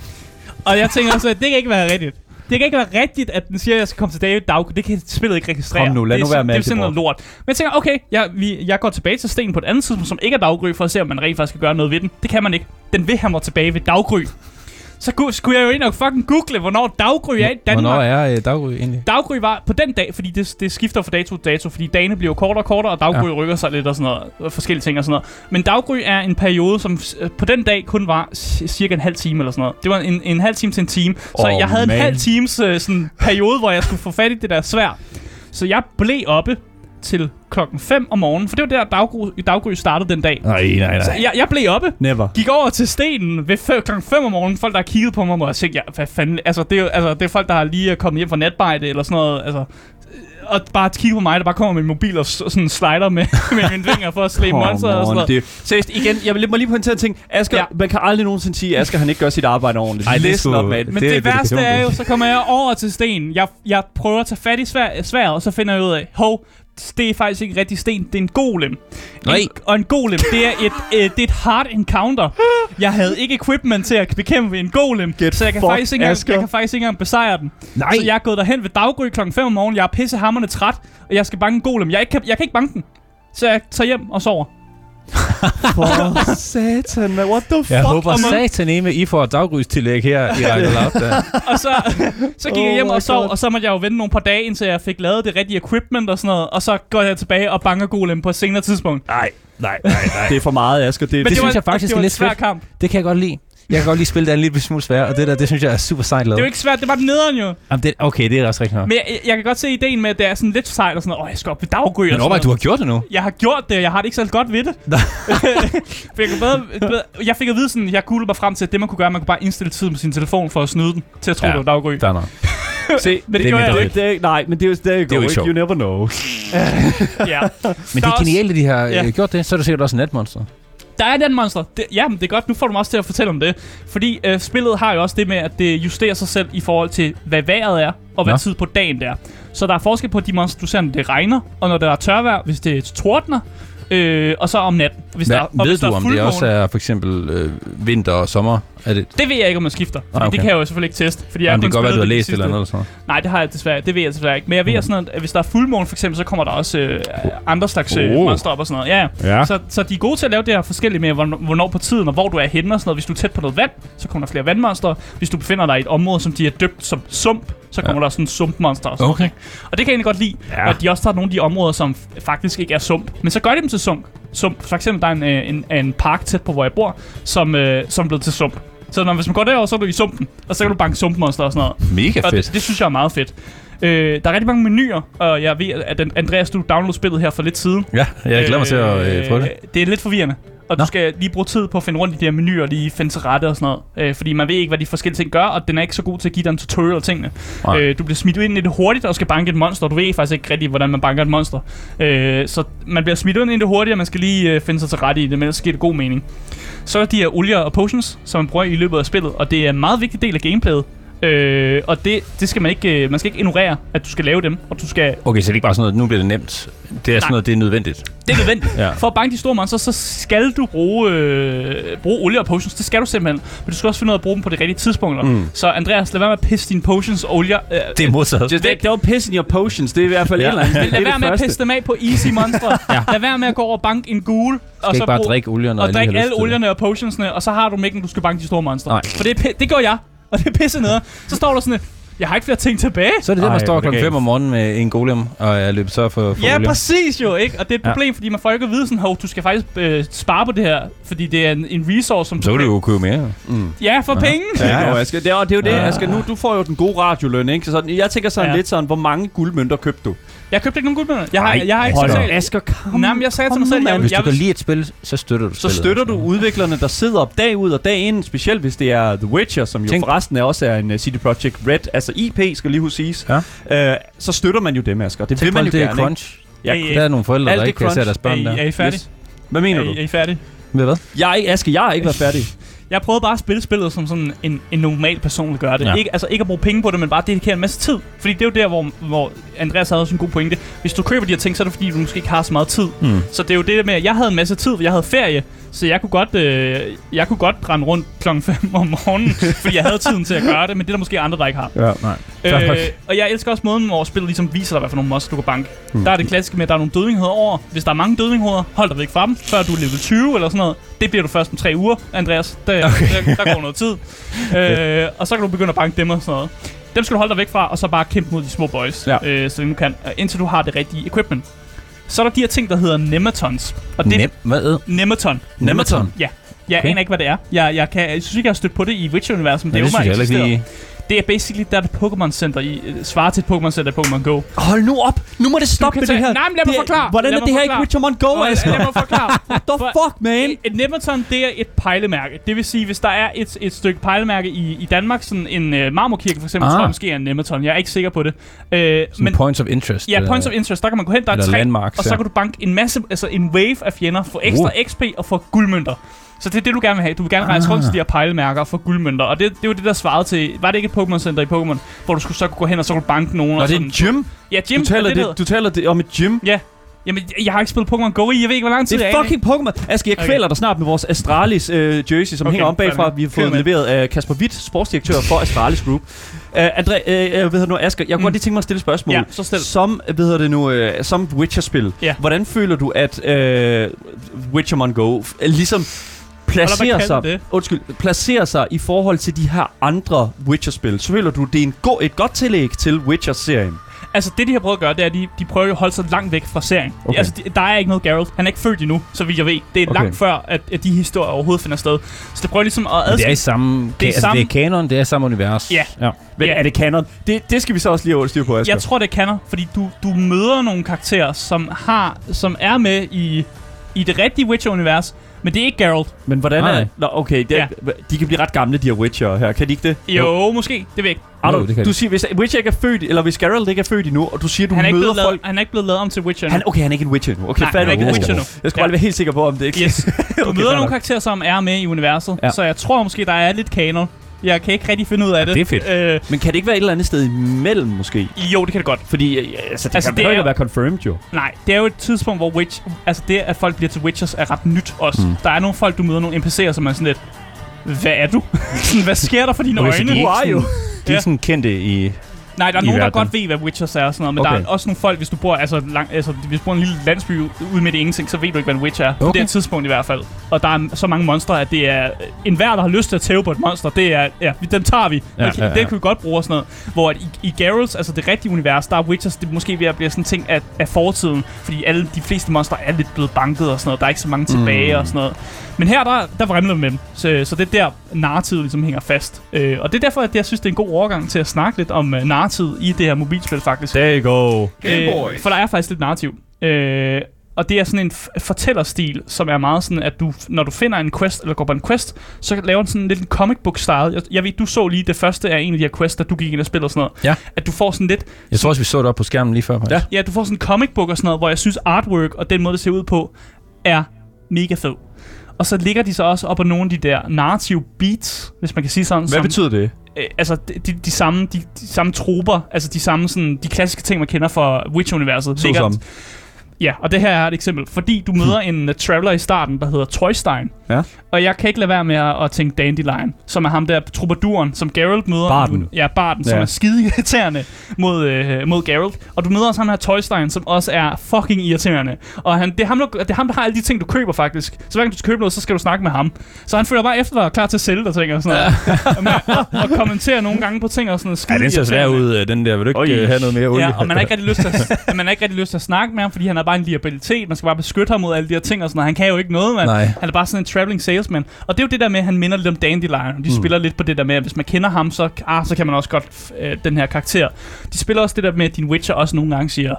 Og jeg tænker så, at det kan ikke være rigtigt. Det kan ikke være rigtigt, at den siger, at jeg skal komme til David Daggry. Det kan spillet ikke registrere. Kom nu, lad det er nu være med Det er simpelthen noget lort. Men jeg tænker, okay, jeg, vi, jeg går tilbage til stenen på et andet tidspunkt, som ikke er Daggry, for at se, om man rent faktisk skal gøre noget ved den. Det kan man ikke. Den vil have mig tilbage ved Daggry. Så skulle jeg jo ind og fucking google, hvornår Daggry er i Danmark. Hvornår er øh, daggry egentlig? Daggry var på den dag, fordi det, det skifter fra dato til dato, fordi dagene bliver kortere og kortere, og Daggry ja. rykker sig lidt og sådan noget, og forskellige ting og sådan noget. Men Daggry er en periode, som øh, på den dag kun var cirka en halv time eller sådan noget. Det var en, en halv time til en time. Så Åh, jeg havde en man. halv times øh, sådan, periode, hvor jeg skulle få fat i det der svær. Så jeg blev oppe til klokken 5 om morgenen, for det var der, Daggry, Daggry startede den dag. Nej, nej, Så jeg, jeg blev oppe, Never. gik over til stenen ved fem, klokken 5 om morgenen. Folk, der har kigget på mig, må have tænkt, ja, hvad fanden... Altså, det er, jo- altså, det er folk, der har lige kommet hjem fra netbejde eller sådan noget. Altså, og bare kigge på mig, der bare kommer med min mobil og sådan slider med, med mine fingre for at slæbe monster og sådan noget. det, seriøst, igen, jeg vil lige pointere en ting. Asger, Ja. man kan aldrig nogensinde sige, at Asger han ikke gør sit arbejde ordentligt. Ej, det er Listen sgu- up, man. Men Det det, det værste dedikation, er jo, så kommer jeg over til stenen. Jeg, jeg prøver at tage fat i svær, sværet, og så finder jeg ud af, hov, det er faktisk ikke rigtig sten, det er en golem. Nej. En, og en golem, det er et, øh, det er et hard encounter. Jeg havde ikke equipment til at bekæmpe en golem, Get så jeg kan, faktisk ikke engang, jeg kan faktisk ikke engang besejre den. Nej. Så jeg er gået derhen ved daggry klokken 5 om morgenen, jeg er pissehammerende træt, og jeg skal banke en golem. Jeg, ikke kan, jeg kan ikke banke den. Så jeg tager hjem og sover. For satan, man. What the fuck? Jeg håber og man- satan med, I får dagrystillæg her i Radio Loud. Der. Og så, så gik jeg Oh hjem my og sov, God. og så måtte jeg jo vente nogle par dage, indtil jeg fik lavet det rigtige equipment og sådan noget. Og så går jeg tilbage og banker golem på et senere tidspunkt. Nej, nej, nej, nej. Det er for meget, Asger. Det, Men det, det, synes var, jeg faktisk det er var lidt en svær fedt. kamp. Det kan jeg godt lide. Jeg kan godt lide spille det er en lille smule svært, og det der, det synes jeg er super sejt lavet. Det er jo ikke svært, det var nederen jo. Jamen, det, okay, det er også rigtigt nok. Men jeg, jeg kan godt se ideen med, at det er sådan lidt sejt og sådan noget. Åh, jeg skal op ved daggry og Men sådan overvej, noget. du har gjort det nu. Jeg har gjort det, og jeg har det ikke så godt ved det. For jeg, bedre, bedre, jeg fik at vide sådan, jeg googlede mig frem til, at det man kunne gøre, man kunne bare indstille tiden på sin telefon for at snyde den, til at tro, Ja. det var daggry. Der er noget. se, Men det, det er gjorde jeg det, ikke. det, nej, men det er jo, det er jo, ikke. You never know. Ja. Men det er genialt, at de har Ja. ja. gjort det. Så er der sikkert også netmonster. Der er den monster. Det, ja, men det er godt. Nu får du mig også til at fortælle om det. Fordi øh, spillet har jo også det med, at det justerer sig selv i forhold til, hvad vejret er, og hvad Nå. tid på dagen det er. Så der er forskel på de monster, du ser, når det regner, og når der er tørvejr, hvis det tordner, øh, og så om natten. Hvis Hvad, der, og ved hvis du, der er om det også er for eksempel øh, vinter og sommer? Er det, Det ved jeg ikke, om man skifter. Ah, okay. Det kan jeg jo selvfølgelig ikke teste. Fordi jeg Jamen, det kan godt være, du har læst eller noget eller sådan noget. Nej, det har jeg desværre. Det ved jeg desværre ikke. Men jeg ved sådan noget, at hvis der er fuldmåne for eksempel, så kommer der også øh, andre slags øh, Oh. monster op og sådan noget. Ja, ja. Så, så de er gode til at lave det her forskellige med, hvornår, på tiden og hvor du er henne og sådan noget. Hvis du er tæt på noget vand, så kommer der flere vandmonster. Hvis du befinder dig i et område, som de er døbt som sump, så kommer ja. der sådan sumpmonster og sådan Okay. Og det kan jeg egentlig godt lide, ja. At de også tager nogle af de områder, som faktisk ikke er sump. Men så gør de dem til sump. Sump. For eksempel, der er en, øh, en, en park tæt på, hvor jeg bor, som, øh, som er blevet til sump. Så når, hvis man går derover, så er du i sumpen, og så kan du banke sumpmonster og sådan noget. Mega Og fedt. det, det synes jeg er meget fedt. Øh, der er rigtig mange menuer, og jeg ved, at Andreas, du downloadede spillet her for lidt siden. Ja, jeg glæder mig til at øh, prøve det. Det er lidt forvirrende. Og Nå. Du skal lige bruge tid på at finde rundt i de her menuer, og lige finde til rette og sådan noget. Øh, fordi man ved ikke, hvad de forskellige ting gør, og den er ikke så god til at give dig en tutorial af tingene. Nej. Øh, du bliver smidt ind i det hurtigt, og skal banke et monster. Du ved faktisk ikke rigtig, hvordan man banker et monster. Øh, så man bliver smidt ind i det hurtigt, og man skal lige øh, finde sig til rette i det, men ellers giver det god mening. Så er der de her olier og potions, som man bruger i løbet af spillet, og det er en meget vigtig del af gameplayet. Øh, og det, det skal man ikke, øh, man skal ikke ignorere, at du skal lave dem, og du skal Okay, så det er ikke bare sådan noget, nu bliver det nemt. Det er sådan Nej. noget, det er nødvendigt. Det er nødvendigt. Ja. For at banke de store monster, så skal du bruge, øh, bruge olie og potions. Det skal du simpelthen. Men du skal også finde ud af at bruge dem på de rigtige tidspunkter. Mm. Så Andreas, lad være med at pisse dine potions og olier. Øh, Det er modtaget. Just Væk. don't piss in your potions. Det er i hvert fald Ja. et eller andet. lad Det er være det med at pisse dem af på easy monstre. ja. Lad være med at gå over og banke en gul. og skal ikke bare brug- drikke olien, når og lige drikke alle det. olierne og potionsne, og så har du mængden, du skal banke de store monstre. Nej. For det, er det gør jeg, og det er pisse ned. Så står der sådan et, jeg har ikke flere ting tilbage. Så er det der, man står klokken 5 galt. om morgenen med en golem, og er løbet så for, for Ja, olie. præcis jo, ikke? Og det er et Ja. problem, fordi man får ikke at vide sådan, hov, du skal faktisk øh, spare på det her, fordi det er en, en resource, som Så kan du jo købe mere. Ja, for penge. Ja, Ja, ja. ja. Asger. Det er, det er jo det, Ja. Asger. Nu, du får jo den gode radioløn, ikke? Så sådan, jeg tænker sådan Ja. ja. lidt sådan, hvor mange guldmønter købte du? Jeg købte ikke nogen guldmønter. Jeg har, Ej, jeg har ikke hold op. Asger, kom, Nej, men jeg sagde til mig selv, jeg vil- Hvis du kan lide et spil, så støtter du Så spillet. støtter du udviklerne, der sidder op dag ud og dag ind, specielt hvis det er The Witcher, som jo Tænk- forresten er også er en uh, CD Projekt Red, altså IP, skal lige huske siges. Ja. Uh, så støtter man jo dem, Asger. Det vil Tænk man på jo det er gerne, crunch. Ja, Der er nogle forældre, der ikke kan se deres Er børn der. er I færdige? Hvad mener Er du? Er I færdige? Ved hvad? Jeg er ikke, Asger, jeg er ikke været færdig. Jeg prøvede bare at spille spillet som sådan en, en normal person vil gøre det. Ja. Ikke, altså ikke at bruge penge på det, men bare dedikere en masse tid. Fordi det er jo der, hvor, hvor Andreas havde også en god pointe. Hvis du køber de her ting, så er det fordi, du måske ikke har så meget tid. Mm. Så det er jo det der med, at jeg havde en masse tid, for jeg havde ferie. Så jeg kunne godt, øh, jeg kunne godt rende rundt klokken 5 om morgenen, fordi jeg havde tiden til at gøre det, men det er der måske andre, der ikke har. Ja. Nej. Øh, og jeg elsker også måden, hvor spillet ligesom viser dig, hvad for nogle monster du kan banke. Mm. Der er det klassiske med, at der er nogle dødningheder over. Hvis der er mange dødningheder, hold dig væk fra dem, før du er level 20 eller sådan noget. Det bliver du først om tre uger, Andreas. Der, okay. der, der går noget tid. øh, og så kan du begynde at banke dem og sådan noget. Dem skal du holde dig væk fra, og så bare kæmpe mod de små boys, Ja. øh, så du kan, øh, indtil du har det rigtige equipment. Så er der de her ting, der hedder nematons. Og det Nem, hvad? Nematon. Nematon? Ja. Jeg Okay. aner ikke, hvad det er. Jeg, jeg, kan, jeg synes ikke, jeg har stødt på det i Witcher-universet, men det, det er jeg åbenbart Det er basically, der er et Pokémon Center i, øh, svarer til et Pokémon Center i Pokémon Go. Hold nu op! Nu må det stoppe med tage- det her. Nej, men lad mig forklare. Hvordan Lad er det her ikke. Witchermon Go, Lad Asger? mig forklare. The fuck, man? Et, et Nemerton, det er et pejlemærke. Det vil sige, hvis der er et, et stykke pejlemærke i, i Danmark, sådan en uh, marmorkirke for eksempel, Ah. tror jeg måske er en Nemerton. Jeg er ikke sikker på det. Sådan men points of interest. ja, points of interest, der kan man gå hen, der er tre, landmarks, og så ja. kan du banke en masse, altså en wave af fjender, få ekstra Uh. XP og få guldmønter. Så det er det, du gerne vil have. Du vil gerne rejse rundt Ah. til de her pejlemærker og få guldmønter. Og det, det er jo det, der svarede til... Var det ikke et Pokémon Center i Pokémon, hvor du skulle så kunne gå hen og så kunne banke nogen? Nå, og det er en gym. Ja, Jim. Du taler, er det, du taler det om et gym. Ja. Jamen, jeg har ikke spillet Pokémon Go i. Jeg ved ikke, hvor lang tid Det er jeg fucking Pokémon. Asger, jeg Okay. kvæler dig snart med vores Astralis øh, jersey, som Okay, hænger om bagfra. Vi har fået leveret af Kasper Witt, sportsdirektør for Astralis Group. Uh, André, uh, ved nu, Asger, jeg kunne Mm. godt lige tænke mig at stille et spørgsmål. Ja, så stil. Som, hvad hedder det nu, uh, som Witcher-spil, Ja. hvordan føler du, at uh, Witchermon Go f- ligesom placerer sig, det? undskyld, placerer sig i forhold til de her andre Witcher-spil? Så føler du, det er en go- et godt tillæg til Witcher-serien? Altså, det de har prøvet at gøre, det er, at de, de prøver at holde sig langt væk fra serien. Okay. Altså, de, der er ikke noget Geralt. Han er ikke født endnu, så vidt jeg ved. Det er Okay. langt før, at, at de historier overhovedet finder sted. Så det prøver ligesom at Men det er adskille... i samme, Det er det er, altså, samme- det er kanon, det er samme univers. Ja. ja. Men Ja. er det canon? Det, det skal vi så også lige have styr på, Asger. Jeg tror, det kander, fordi du, du møder nogle karakterer, som har, som er med i, i det rigtige Witcher-univers, men det er ikke Geralt. Men hvordan Nej, er... nej. Nå, okay, det er, de kan blive ret gamle, de her Witcher her. Kan de ikke det? Jo, jo. måske. Det ved jeg ikke. Arno, Jo, det kan du siger, hvis Witcher ikke er født, eller hvis Geralt ikke er født endnu, og du siger, du Han er, ikke møder blevet folk... lavet, han er ikke blevet lavet om til Witcher Han, nu. okay, han er ikke en Witcher nu. Okay, Nej, han er ikke en Witcher nu. Jeg skulle Ja. være helt sikker på, om det ikke... Yes. Du Okay, møder nogle karakterer, som er med i universet, Ja. ja. så jeg tror måske, der er lidt kanon. Jeg kan ikke rigtig finde ud af det. Det er fedt. Øh, Men kan det ikke være et eller andet sted imellem, måske? jo, det kan det godt. Fordi altså, det Altså, kan det jo ikke være confirmed, jo. Nej, det er jo et tidspunkt, hvor Witch, altså det, at folk bliver til Witchers, er ret nyt også. Mm. Der er nogle folk, du møder, nogle NPC'er, som er sådan lidt, hvad er du? Hvad sker der for dine øjne? de er ikke Who are you? De er Ja. sådan kendte i... Nej, der er nogen, der verden. godt ved, hvad Witchers er og sådan noget, men Okay. der er også nogle folk, hvis du bor, altså, lang, altså, hvis du bor i en lille landsby ude midt i ingenting, så ved du ikke, hvad en Witch er. På Okay. det her tidspunkt i hvert fald. Og der er så mange monstre, at det er en hver, der har lyst til at tæve på et monster, det er, ja, dem tager vi. Ja, okay, ja, ja. Det kan vi godt bruge og sådan noget. Hvor at i, i Geralt, altså det rigtige univers, der er Witchers, det er måske ved at blive sådan en ting af, af fortiden, fordi alle de fleste monstre er lidt blevet banket og sådan noget. Der er ikke så mange tilbage Mm. og sådan noget. Men her, der, der vrimler med dem. Så, så det er der, narrativet ligesom hænger fast. Øh, og det er derfor, at jeg synes, det er en god overgang til at snakke lidt om uh, narrativet i det her mobilspil, faktisk. There you go. Øh, for der er faktisk lidt narrativ. Øh, og det er sådan en f- fortællerstil, som er meget sådan, at du, når du finder en quest, eller går på en quest, så laver den sådan lidt en comic book style. Jeg, jeg ved, du så lige det første af en af de her quests, da du gik ind og spillede og sådan noget. Ja. At du får sådan lidt, Jeg tror også, vi så det op på skærmen lige før. faktisk. Ja. ja, du får sådan en comic book og sådan noget, hvor jeg synes artwork og den måde, det ser ud på, er mega fed. Og så ligger de så også op på nogle af de der narrative beats, hvis man kan sige sådan. Hvad som, betyder det? Øh, altså de, de, samme, de, de samme troper, altså de samme sådan, de klassiske ting, man kender fra Witch-universet. Så ligger- som. Ja, og det her er et eksempel. Fordi du møder en uh, traveler i starten, der hedder Toystein. Ja. Og jeg kan ikke lade være med at, at tænke Dandelion, som er ham der troubaduren, som Geralt møder. Barden. Ja, Barden, som Ja. er skide irriterende mod, øh, mod Geralt. Og du møder også ham her Toystein, som også er fucking irriterende. Og han, det, er ham, der, det er ham, der har alle de ting, du køber faktisk. Så hver gang du skal købe noget, så skal du snakke med ham. Så han føler bare efter dig klar til at sælge dig ting og sådan noget. og, og kommentere nogle gange på ting og sådan noget. Ja, den ser svær ud, øh, den der. Vil du ikke Oj. øh, have noget mere olie? Ja, og man har ikke rigtig lyst til at, man har ikke rigtig lyst til at snakke med ham, fordi han har bare en liabilitet. Man skal bare beskytte ham mod alle de her ting og sådan noget. Han kan jo ikke noget, mand. Nej. Han er bare sådan en traveling salesman. Og det er jo det der med, at han minder lidt om Dandelion. De mm. spiller lidt på det der med, at hvis man kender ham, så, ah, så kan man også godt øh, den her karakter. De spiller også det der med, at din Witcher også nogle gange siger,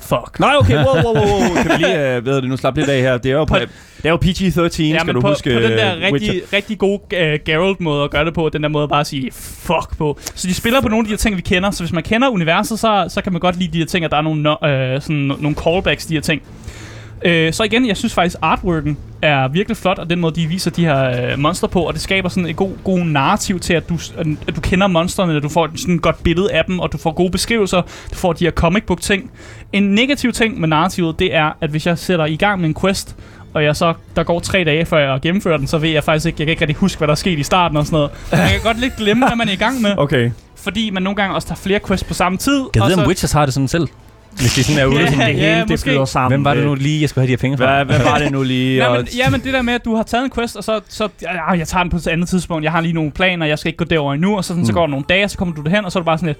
fuck. Nej, okay, wow, wow, wow, wow. Kan vi lige, uh, ved det, nu slap lidt af her. Det er jo, på, det er jo PG-13, Ja, skal men du på, huske. på den der øh, rigtig, Witcher. rigtig gode uh, Geralt-måde at gøre det på, den der måde bare at sige fuck på. Så de spiller på nogle af de her ting, vi kender. Så hvis man kender universet, så, så kan man godt lide de her ting, at der er nogle, no, øh, sådan, nogle callbacks, de her ting. Øh, så igen, jeg synes faktisk, artworken er virkelig flot, og den måde, de viser de her øh, monster på, og det skaber sådan et god, god narrativ til, at du, at du kender monsterne, at du får sådan et godt billede af dem, og du får gode beskrivelser, du får de her comic book ting. En negativ ting med narrativet, det er, at hvis jeg sætter i gang med en quest, og jeg så, der går tre dage, før jeg gennemfører den, så ved jeg faktisk ikke, jeg kan ikke rigtig huske, hvad der er sket i starten og sådan noget. Man kan godt lidt glemme, hvad man er i gang med, Okay. fordi man nogle gange også tager flere quests på samme tid. Jeg og ved, så, om Witchers har det sådan selv. Hvis de sådan er ude. Ja, sådan, det ja, hele, det måske. flyder sammen. Hvem var det nu lige, jeg skulle have de her penge fra? Hvad, hvad var det nu lige? Ja, og- men, ja, men det der med, at du har taget en quest, og så, så ja, jeg tager den på et andet tidspunkt. Jeg har lige nogle planer, jeg skal ikke gå derover endnu, og så, sådan, mm. så går der nogle dage, og så kommer du derhen, og så er du bare sådan lidt,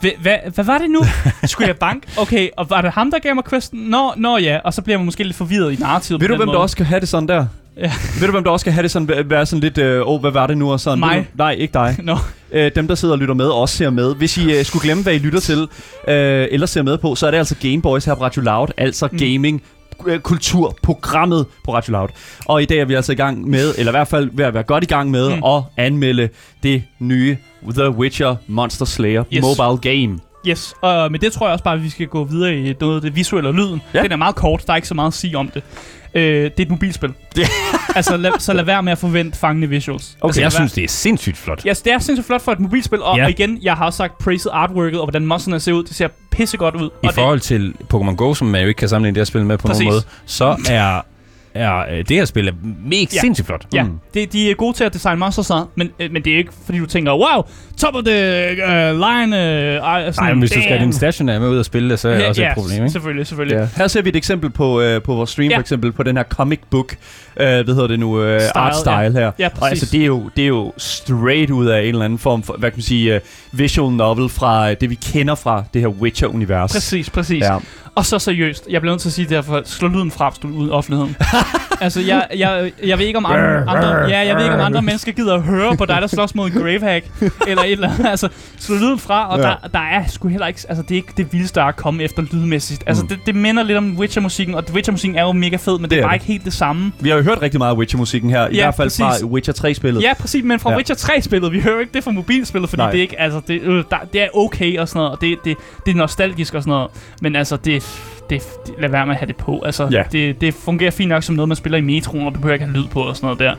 hvad, hvad, hvad var det nu? Skulle jeg bank? Okay, og var det ham, der gav mig questen? Nå, nå ja, og så bliver man måske lidt forvirret i narrativet. Ved du, hvem måde. der også skal have det sådan der? Ja. Ved du, hvem der også skal have det sådan, væ- være sådan lidt, øh, åh, hvad var det nu og sådan? Mig. Du- Nej, ikke dig. Nå, Øh, dem, der sidder og lytter med, også ser med. Hvis I øh, skulle glemme, hvad I lytter til, øh, eller ser med på, så er det altså Gameboys her på Radio Loud, altså Mm. gaming øh, kulturprogrammet på Radio Loud. Og i dag er vi altså i gang med, eller i hvert fald ved at være godt i gang med, mm. at anmelde det nye The Witcher Monster Slayer Yes. mobile game. yes. Og med det tror jeg også bare, at vi skal gå videre i noget af det visuelle og lyden. Ja. Den er meget kort, der er ikke så meget at sige om det. Øh, det er et mobilspil. Det- altså, lad, så lad være med at forvente fangende visuals. Okay, altså, jeg synes, det er sindssygt flot. Ja, yes, det er sindssygt flot for et mobilspil, og, Ja. og igen, jeg har også sagt praised artworket, og hvordan monsterne ser ud. Det ser pissegodt ud. I og forhold til Pokémon Go, som man jo ikke kan sammenligne det her spil med på Præcis. nogen måde, så er, er øh, det her spil er mega Ja. sindssygt flot. Ja, Mm. det, de er gode til at designe monster så, men, øh, men det er ikke fordi du tænker, wow, top of the uh, line. Uh, sådan, Nej, men hvis du skal have damn. din stationær med ud og spille det, så er det også et problem, ikke? selvfølgelig, selvfølgelig. Ja. Her ser vi et eksempel på, øh, på vores stream, Ja. for eksempel på den her comic book, øh, hvad hedder det nu, øh, Style, art style ja. her. Ja, Og præcis. altså, det er, jo, det er jo straight ud af en eller anden form for, hvad kan man sige, uh, visual novel fra øh, det, vi kender fra det her Witcher-univers. Præcis, præcis. Ja. Og så seriøst, jeg bliver nødt til at sige det her, for slå lyden fra, hvis du er ude i offentligheden. altså, jeg, jeg, jeg ved ikke om andre, andre, ja, jeg ved ikke, om andre mennesker gider at høre på dig, der slås mod en gravehack, eller et eller andet. Altså, slå lyden fra, og Ja. der, der er sgu heller ikke, altså, det er ikke det vildeste at komme efter lydmæssigt. Altså, Mm. det, det minder lidt om Witcher-musikken, og Witcher-musikken er jo mega fed, men det, Det er er bare det. ikke helt det samme. Vi har jo hørt rigtig meget af Witcher-musikken her, i Ja, hvert fald fra præcis. Witcher 3-spillet. Ja, præcis, men fra Ja. Witcher 3-spillet, vi hører ikke det fra mobilspillet, fordi Nej. det er ikke, altså, det, øh, der, det er okay og sådan noget, og det, det, det er nostalgisk og sådan noget, men altså, det, det, det, lad være med at have det på. Altså, Ja. det, det fungerer fint nok som noget, man spiller i metroen, og du behøver ikke have lyd på og sådan noget der.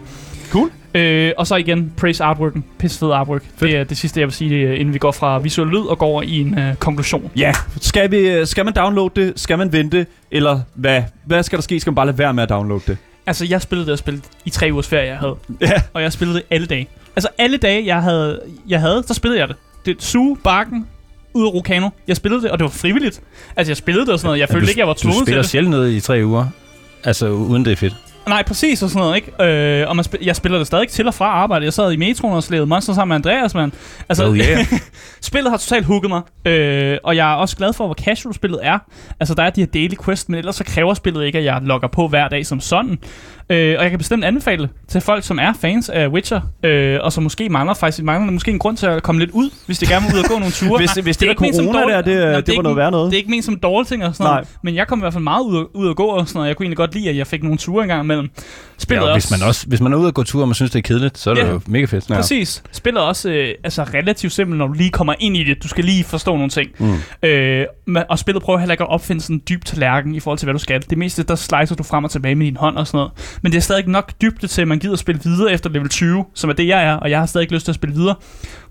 Cool. Øh, og så igen, praise artworken. Pisse fed artwork. Det er det sidste, jeg vil sige, øh, inden vi går fra visuel lyd og går over i en øh, konklusion. Ja, skal, vi, skal man downloade det? Skal man vente? Eller hvad, hvad skal der ske? Skal man bare lade være med at downloade det? Altså, jeg spillede det og spillede i tre ugers ferie, jeg havde. Ja. Og jeg spillede det alle dage. Altså, alle dage, jeg havde, jeg havde så spillede jeg det. Det suge, bakken, ud af Rokano. Jeg spillede det, og det var frivilligt. Altså, jeg spillede det og sådan noget. Jeg følte du, ikke, jeg var Du tvunget til spiller det. sjældent noget i tre uger. Altså, uden det er fedt. Nej, præcis og sådan noget, ikke? Øh, og man spil- jeg spiller det stadig til og fra arbejde. Jeg sad i metroen og slævede monster sammen med Andreas, mand. Altså, Hell yeah. spillet har totalt hooket mig. Øh, og jeg er også glad for, hvor casual spillet er. Altså, der er de her daily quest, men ellers så kræver spillet ikke, at jeg logger på hver dag som sådan. Øh, og jeg kan bestemt anbefale det til folk, som er fans af Witcher, øh, og som måske mangler faktisk mangler måske en grund til at komme lidt ud, hvis de gerne vil ud og gå nogle ture. Hvis, hvis det, er der ikke ment som corona dårligt- der, det, Nå, det, er det var noget værd noget. Det er ikke ment som dårlige ting og sådan noget, Nej. men jeg kom i hvert fald meget ud, ud at gå og sådan noget. Jeg kunne egentlig godt lide, at jeg fik nogle ture engang imellem. Spillet Ja, er og hvis man, også, hvis man er ude og gå tur, og man synes, det er kedeligt, så er det Ja. jo mega fedt. Ja. Præcis. Spillet er også øh, altså relativt simpelt, når du lige kommer ind i det. Du skal lige forstå nogle ting. Mm. Øh, og spillet prøver heller ikke at opfinde sådan en dyb tallerken i forhold til, hvad du skal. Det meste, der slicer du frem og tilbage med din hånd og sådan noget. Men det er stadig ikke nok dybde til, at man gider at spille videre efter level 20, som er det, jeg er, og jeg har stadig ikke lyst til at spille videre.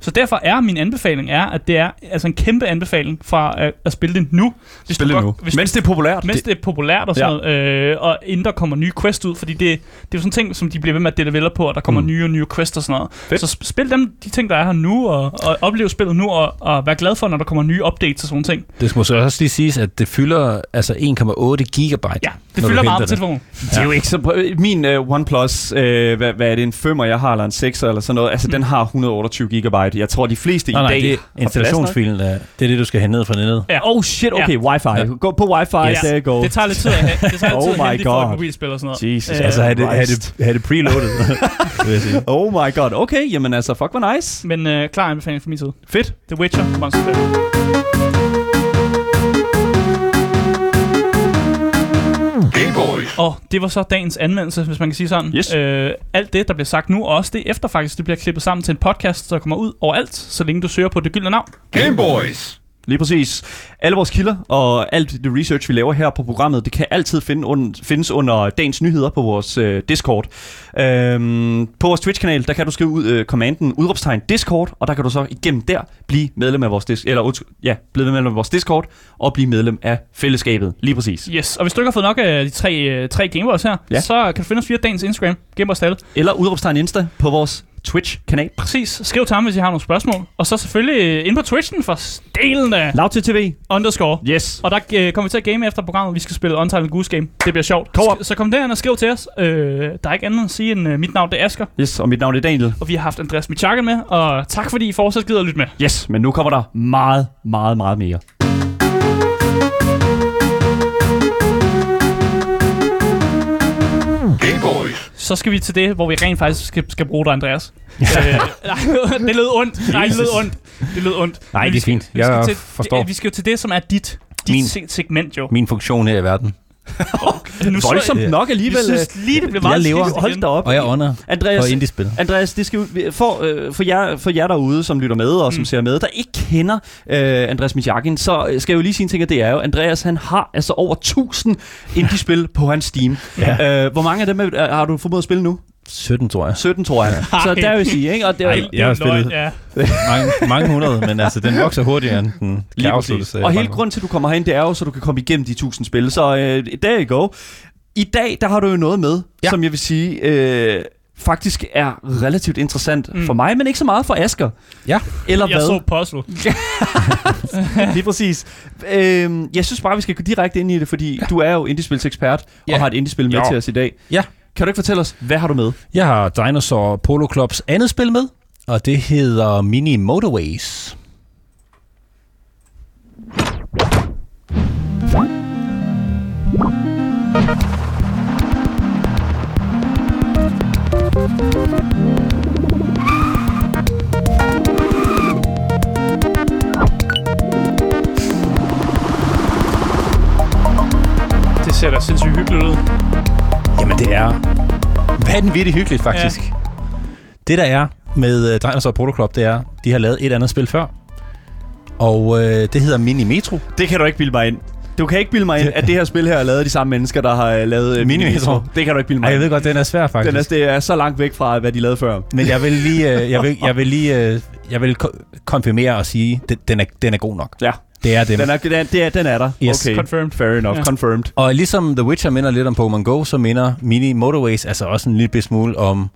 Så derfor er min anbefaling, er, at det er altså en kæmpe anbefaling fra at, at spille det nu. Hvis Spil du det nu. Hvis Mens det er populært. mens det er populært og sådan ja. noget, øh, og inden der kommer nye quests ud, fordi det, det er jo sådan ting, som de bliver ved med at develop på, og der kommer mm. Nye og nye quests og sådan noget. Fedt. Så sp- spil dem, de ting, der er her nu, og, og opleve spillet nu, og, og vær glad for, når der kommer nye updates og sådan ting. Det skal måske også lige siges, at det fylder altså 1,8 gigabyte. Ja, det fylder meget på telefonen. Det er jo ikke så... Min uh, OnePlus, uh, hvad, hvad er det, en 5'er, jeg har, eller en 6'er, eller sådan noget, altså Mm. den har 128 gigabyte. Jeg tror, de fleste Nej, i nej, dag det er installationsfilen, det er det, du skal hente ned fra nettet. Ja. Oh shit, okay, wifi. Ja. Gå på wifi, Ja. there you go. Det tager lidt tid at, have, det tager lidt Oh tid at my hente for et mobilspil og sådan noget. Jesus. Øh, Altså, have det, have det, have det sige. Oh my god, okay, jamen altså, fuck, hvor nice. Men øh, klar anbefaling fra min side. Fedt. The Witcher, Monster Hunter. Og det var så dagens anmeldelse, hvis man kan sige sådan. Yes. Øh, alt det, der bliver sagt nu, og også det efter faktisk, det bliver klippet sammen til en podcast, der kommer ud overalt, så længe du søger på det gyldne navn. Gameboys. Lige præcis. Alle vores kilder og alt det research, vi laver her på programmet, det kan altid finde und, findes under dagens nyheder på vores øh, Discord. Øhm, på vores Twitch-kanal, der kan du skrive ud, øh, kommanden udråbstegn Discord, og der kan du så igennem der blive medlem af vores, dis- eller, ja, blive medlem af vores Discord og blive medlem af fællesskabet. Lige præcis. Yes, og hvis du ikke har fået nok af de tre, øh, tre Gameboys her, Ja. så kan du finde os via dagens Instagram, Tal. Eller udråbstegn Insta på vores Twitch-kanal. Præcis. Skriv til ham, hvis I har nogle spørgsmål. Og så selvfølgelig øh, ind på Twitchen for stelen af TV. underscore. Yes. Og der øh, kommer vi til at game efter programmet. Vi skal spille Untitled Goose Game. Det bliver sjovt. Co-op. Sk- Så kom derind og skriv til os. Øh, der er ikke andet at sige end øh, mit navn det er Asger. Yes, og mit navn er Daniel. Og vi har haft Andreas Michakken med. Og tak fordi I fortsat gider at lytte med. Yes, men nu kommer der meget, meget, meget mere. Så skal vi til det, hvor vi rent faktisk skal, skal bruge dig, Andreas. øh, nej, det lød ondt. Nej, det lød ondt. Det lød ondt. Nej, Men det er skal- fint. vi skal Jeg til, forstår. Vi skal jo til det, som er dit, dit Min- se- segment jo. Min funktion her i verden. Nu så- Voldsomt nok Jeg alligevel. synes lige, det blev meget Jeg lever. Hold da op. Og jeg ånder Andreas, for indie-spil. Andreas, det skal jo, for, øh, for, jer, for jer derude, som lytter med og som Mm. ser med, der ikke kender øh, Andreas Michakin, så øh, skal jeg jo lige sige en ting, og det er jo, Andreas han har altså over 1000 indie-spil på hans Steam. Ja. Øh, hvor mange af dem har du formået at spille nu? 17, tror jeg. 17, tror jeg. Så Ej. der vil sige, ikke? Og det er, Ej, Det jeg har løgn, spillet Ja. mange, mange hundrede, men altså, den vokser hurtigere, end den kan Lige afsluttes. Og hele grunden til, at du kommer herind, det er jo, så du kan komme igennem de 1000 spil. Så øh, there you go. I dag, der har du jo noget med, ja. Ja. som jeg vil sige, øh, faktisk er relativt interessant mm. For mig, men ikke så meget for Asger. Ja. Eller Jeg hvad? så puzzle. Lige præcis. Øhm, jeg synes bare, vi skal gå direkte ind i det, fordi ja. du er jo indiespils ekspert Ja. og har et indiespil med Jo. til os i dag. Ja. Kan du ikke fortælle os, hvad har du med? Jeg har Dinosaur Polo Clubs andet spil med, og det hedder Mini Motorways. Det ser da sindssygt hyggeligt ud. Jamen, det er vanvittigt hyggeligt, faktisk. Ja. Det, der er med uh, Dinosaur Polo Club, det er, de har lavet et andet spil før, og uh, det hedder Mini Metro. Det kan du ikke bilde mig ind. Du kan ikke bilde mig ind, at det her spil her er lavet af de samme mennesker, der har øh, lavet øh, Mini Metro. Det kan du ikke bilde mig Ej, jeg ved godt, den er svær faktisk. Den er, det er så langt væk fra, hvad de lavede før. Men jeg vil lige, øh, jeg vil, jeg vil lige, øh, jeg vil ko- konfirmere og sige, at den er, den er god nok. Ja, Det er det. den er, den er, det er, den er der. Yes. Okay, Confirmed. fair enough. Ja. Confirmed. Og ligesom The Witcher minder lidt om Pokémon Go, så minder Mini Motorways altså også en lille smule om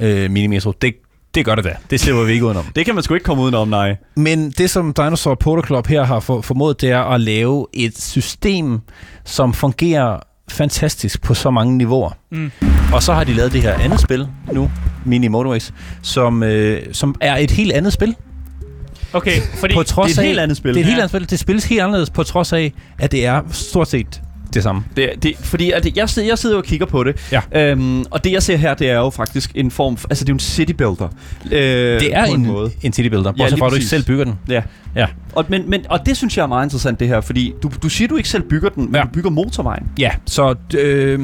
øh, Mini Metro. Det, det gør det da. Det ser vi ikke udenom. Det kan man sgu ikke komme udenom, nej. Men det, som Dinosaur Portal Club her har for, formået, det er at lave et system, som fungerer fantastisk på så mange niveauer. Mm. Og så har de lavet det her andet spil nu, Mini Motorways, som, øh, som er et helt andet spil. Okay, fordi... På trods det er et af, helt andet spil. Det er et helt Ja. andet spil. Det spilles helt anderledes, på trods af, at det er stort set det samme. Det, det, fordi at jeg, sidder, jeg sidder jo og kigger på det, Ja. øhm, og det jeg ser her, det er jo faktisk en form, f- altså det er jo en city builder. Øh, Det er en, en måde. en city builder, Ja, bortset lige fra, at du ikke selv bygger den. Ja. Ja. Og, men, men, og det synes jeg er meget interessant det her, fordi du, du siger, du ikke selv bygger den, men Ja. du bygger motorvejen. Ja, så øh,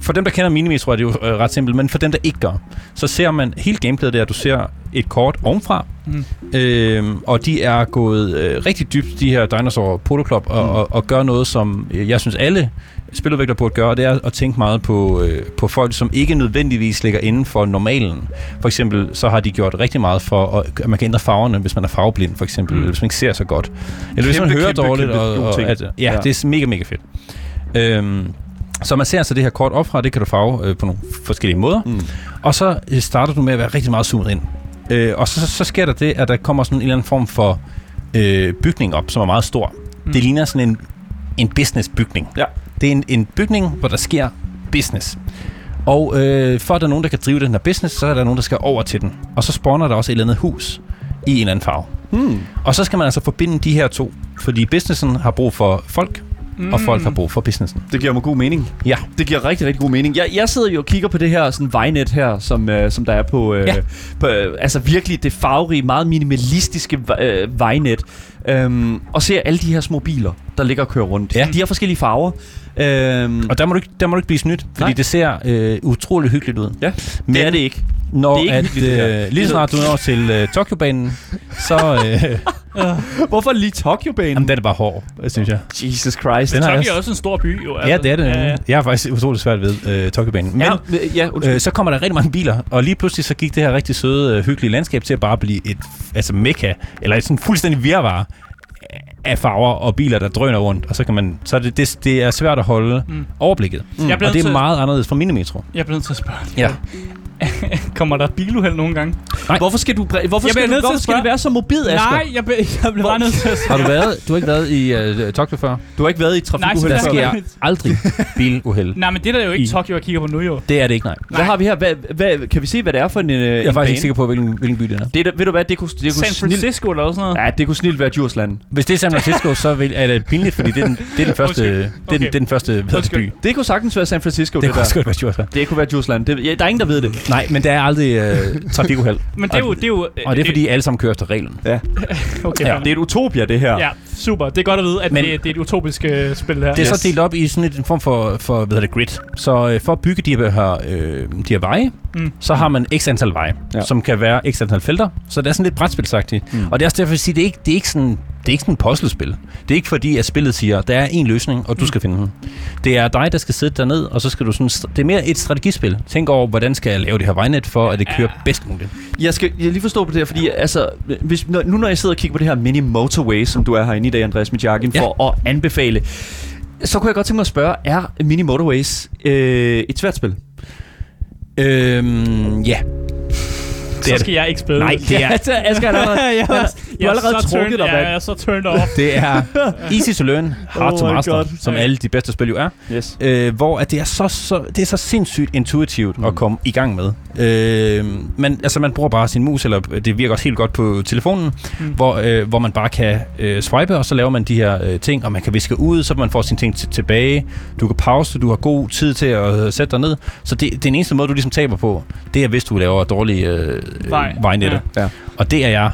for dem, der kender Minimetro, er det jo øh, ret simpelt, men for dem, der ikke gør, så ser man hele gameplayet der, du ser et kort ovenfra, Mm. øh, og de er gået øh, rigtig dybt, de her Dinosaur Proto Club, og, Mm. mm. og, og gør noget, som øh, jeg synes alle spiludviklere burde gøre, og det er at tænke meget på, øh, på folk, som ikke nødvendigvis ligger inden for normalen. For eksempel, så har de gjort rigtig meget for, at, at man kan ændre farverne, hvis man er farveblind, for eksempel, Mm. eller hvis man ikke ser så godt. Eller hvis man Kæmpe, hører kæmpe, dårligt. kæmpe og, og, ting. at, ja, Ja. det er mega, mega fedt. Øhm, så man ser altså det her kort op fra, det kan du farve øh, på nogle forskellige måder. Mm. Og så øh, starter du med at være rigtig meget zoomet ind. Øh, og så, så, så sker der det, at der kommer sådan en eller anden form for øh, bygning op, som er meget stor. Mm. Det ligner sådan en, en business-bygning. Ja. Det er en, en bygning, hvor der sker business. Og øh, for at der er nogen, der kan drive den her business, så er der nogen, der skal over til den. Og så spawner der også et eller andet hus i en eller anden farve. Hmm. Og så skal man altså forbinde de her to. Fordi businessen har brug for folk, mm. og folk har brug for businessen. Det giver mig god mening. Ja. Det giver rigtig, rigtig god mening. Jeg, jeg sidder jo og kigger på det her sådan vejnet her, som, øh, som der er på, øh, Ja. på øh, altså virkelig det farverige, meget minimalistiske øh, vejnet. Øhm, og ser alle de her små biler, der ligger og kører rundt. Ja. De har forskellige farver. Øhm, Og der må du ikke, der må du ikke blive snydt, fordi Nej. det ser øh, utrolig hyggeligt ud. ja, Men det er det ikke. Når Det at, hyggeligt, øh, lige så snart du når til øh, Tokyo-banen, så øh, Hvorfor lige Tokyo-banen? jamen, den er bare hård, synes jeg. Jesus Christ. Den har Tokyo er også en stor by, jo. Ja, det er det. Ja, ja. Jeg har faktisk utroligt svært ved øh, Tokyo-banen. Men ja, ja, undskyld. øh, så kommer der rigtig mange biler, og lige pludselig så gik det her rigtig søde, øh, hyggelige landskab til at bare blive et altså mekka, eller et sådan fuldstændig virvar af farver og biler, der drøner rundt, og så kan man, så det, det, det er svært at holde Mm. overblikket. Mm. Og det er til- meget anderledes fra Minimetro. Jeg bliver nødt til at spørge. Ja. Kommer der biluheld nogle gange? Hvorfor skal du, hvorfor Jeg skal, du, hvorfor skal det være så mobil, Asger? Nej, jeg, bliver, jeg bliver bare nødt til at Har du været, du har ikke været i øh, Tokyo før? Du har ikke været i trafikuheld Nej, Der sker aldrig biluheld. Nej, men det er der jo ikke I- Tokyo, jeg kigger på nu jo. Det er det ikke, nej. Hvad har vi her? Hvad, hvad, kan vi se, hvad det er for en, øh, Jeg er en faktisk ikke sikker på, hvilken, hvilken by det er. Det, er ved du hvad, det kunne, det kunne San Francisco eller sådan noget. Ja, det kunne snilt være Djursland. Hvis det er San Francisco, så vil, er det pinligt, fordi det er den, det er den første, det er den, Okay. det er den første det, by. Det kunne sagtens være San Francisco, Det det, kunne der. godt være Djursland. Det kunne være Djursland. Det, ja, der er ingen, der ved det. Nej, men der er aldrig øh, trafikuheld. Men det er jo... Det er jo Og det er fordi, alle sammen kører efter reglen. Ja. Okay, Ja. Det er et utopia, det her. ja, super. Det er godt at vide, at Men- det, det er et utopisk øh, spil her. Det er Yes. så delt op i sådan et- en form for, for hvad hedder det, grid. Så øh, for at bygge de her, øh, de her veje, Mm. så har man x antal veje, Ja. som kan være x antal felter. Så det er sådan lidt brætspilsagtigt. Mm. Og det er også derfor, jeg siger, det er ikke, det er ikke sådan det er ikke sådan et puzzlespil. Det er ikke fordi, at spillet siger, der er en løsning, og du Mm. skal finde den. Det er dig, der skal sidde derned, og så skal du sådan... Det er mere et strategispil. Tænk over, hvordan skal jeg lave det her vejnet, for at det kører bedst muligt. Jeg skal jeg lige forstå på det her, fordi altså, hvis, når, nu når jeg sidder og kigger på det her mini motorway, som du er herinde i dag, Andreas Mitjakin, Ja. for at anbefale, så kunne jeg godt tænke mig at spørge, er Mini Motorways øh, et svært spil? Øhm, ja. så det. skal jeg ikke spille Nej, det er, Asger, er allerede, jeg, du jeg har allerede så trukket turned, dig, ja, jeg er så turned off. det er easy to learn, hard Oh to master, God. som alle de bedste spil jo er. Yes. øh, hvor at det er så, så det er så sindssygt intuitivt mm. at komme i gang med. Øh, man, altså man bruger bare sin mus, eller det virker også helt godt på telefonen, Mm. hvor, øh, hvor man bare kan øh, swipe, og så laver man de her øh, ting, og man kan viske ud, så man får sine ting t- tilbage. Du kan pause, du har god tid til at øh, sætte dig ned. Så det, den eneste måde, du ligesom taber på, det er, hvis du laver dårlige øh, Vej. øh, vejnetter. Ja. Ja. Og det er jeg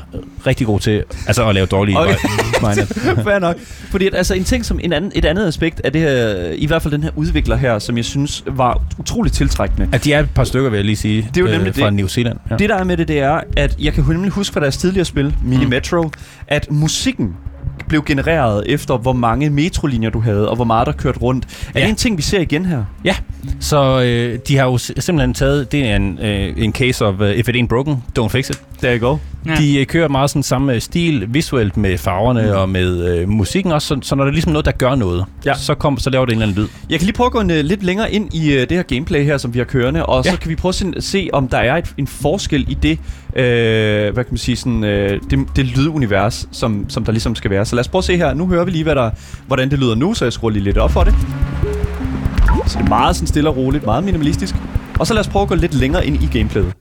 rigtig god til, altså at lave dårlige Okay. vejnet. Fair nok. Fordi at, altså, en ting som en anden, et andet aspekt af det her, i hvert fald den her udvikler her, som jeg synes var utroligt tiltrækkende. At de er et par stykker, vil jeg lige sige, Det er jo nemlig fra det. New Zealand. Ja. Det der er med det, det er, at jeg kan nemlig huske fra deres tidligere spil, Mini Mm. Metro, at musikken blev genereret efter, hvor mange metrolinjer du havde, og hvor meget der kørte rundt. Er Ja. det en ting, vi ser igen her? Ja, så øh, de har jo simpelthen taget, det er en, øh, en case of, uh, if it ain't broken, don't fix it. Der you go. Ja. De øh, kører meget sådan samme stil visuelt med farverne mm. og med øh, musikken også, så, så når der er ligesom noget, der gør noget, Ja. så, kom, så laver det en eller anden lyd. Jeg kan lige prøve at gå en, uh, lidt længere ind i uh, det her gameplay her, som vi har kørende, og ja. Så kan vi prøve at se, se, om der er et, en forskel i det, uh, hvad kan man sige, sådan, uh, det, det lydunivers, som, som der ligesom skal være. Så lad os prøve at se her. Nu hører vi lige, hvad der, hvordan det lyder nu, så jeg skruer lige lidt op for det. Så det er meget sådan stille og roligt, meget minimalistisk. Og så lad os prøve at gå lidt længere ind i gameplayet.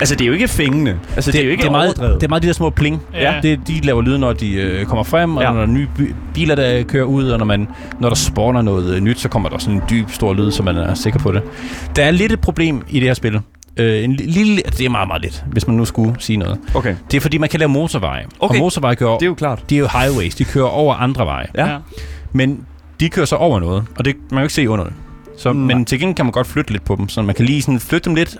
Altså, det er jo ikke fængende. Altså, det, det er jo ikke det er meget, overdrevet. det er meget de der små pling. Ja. Det, de laver lyd, når de øh, kommer frem, og Ja. når der er nye biler, der kører ud, og når, man, når der spawner noget øh, nyt, så kommer der sådan en dyb, stor lyd, så man er sikker på det. Der er lidt et problem i det her spil. Øh, en li- lille, det er meget, meget lidt, hvis man nu skulle sige noget. Okay, Det er fordi, man kan lave motorveje. Okay. Og motorveje kører, det er jo klart. de er jo highways, de kører over andre veje. Ja. ja. Men de kører så over noget, og det man kan jo ikke se under det. Så, Nej. men til gengæld kan man godt flytte lidt på dem, så man kan lige sådan flytte dem lidt,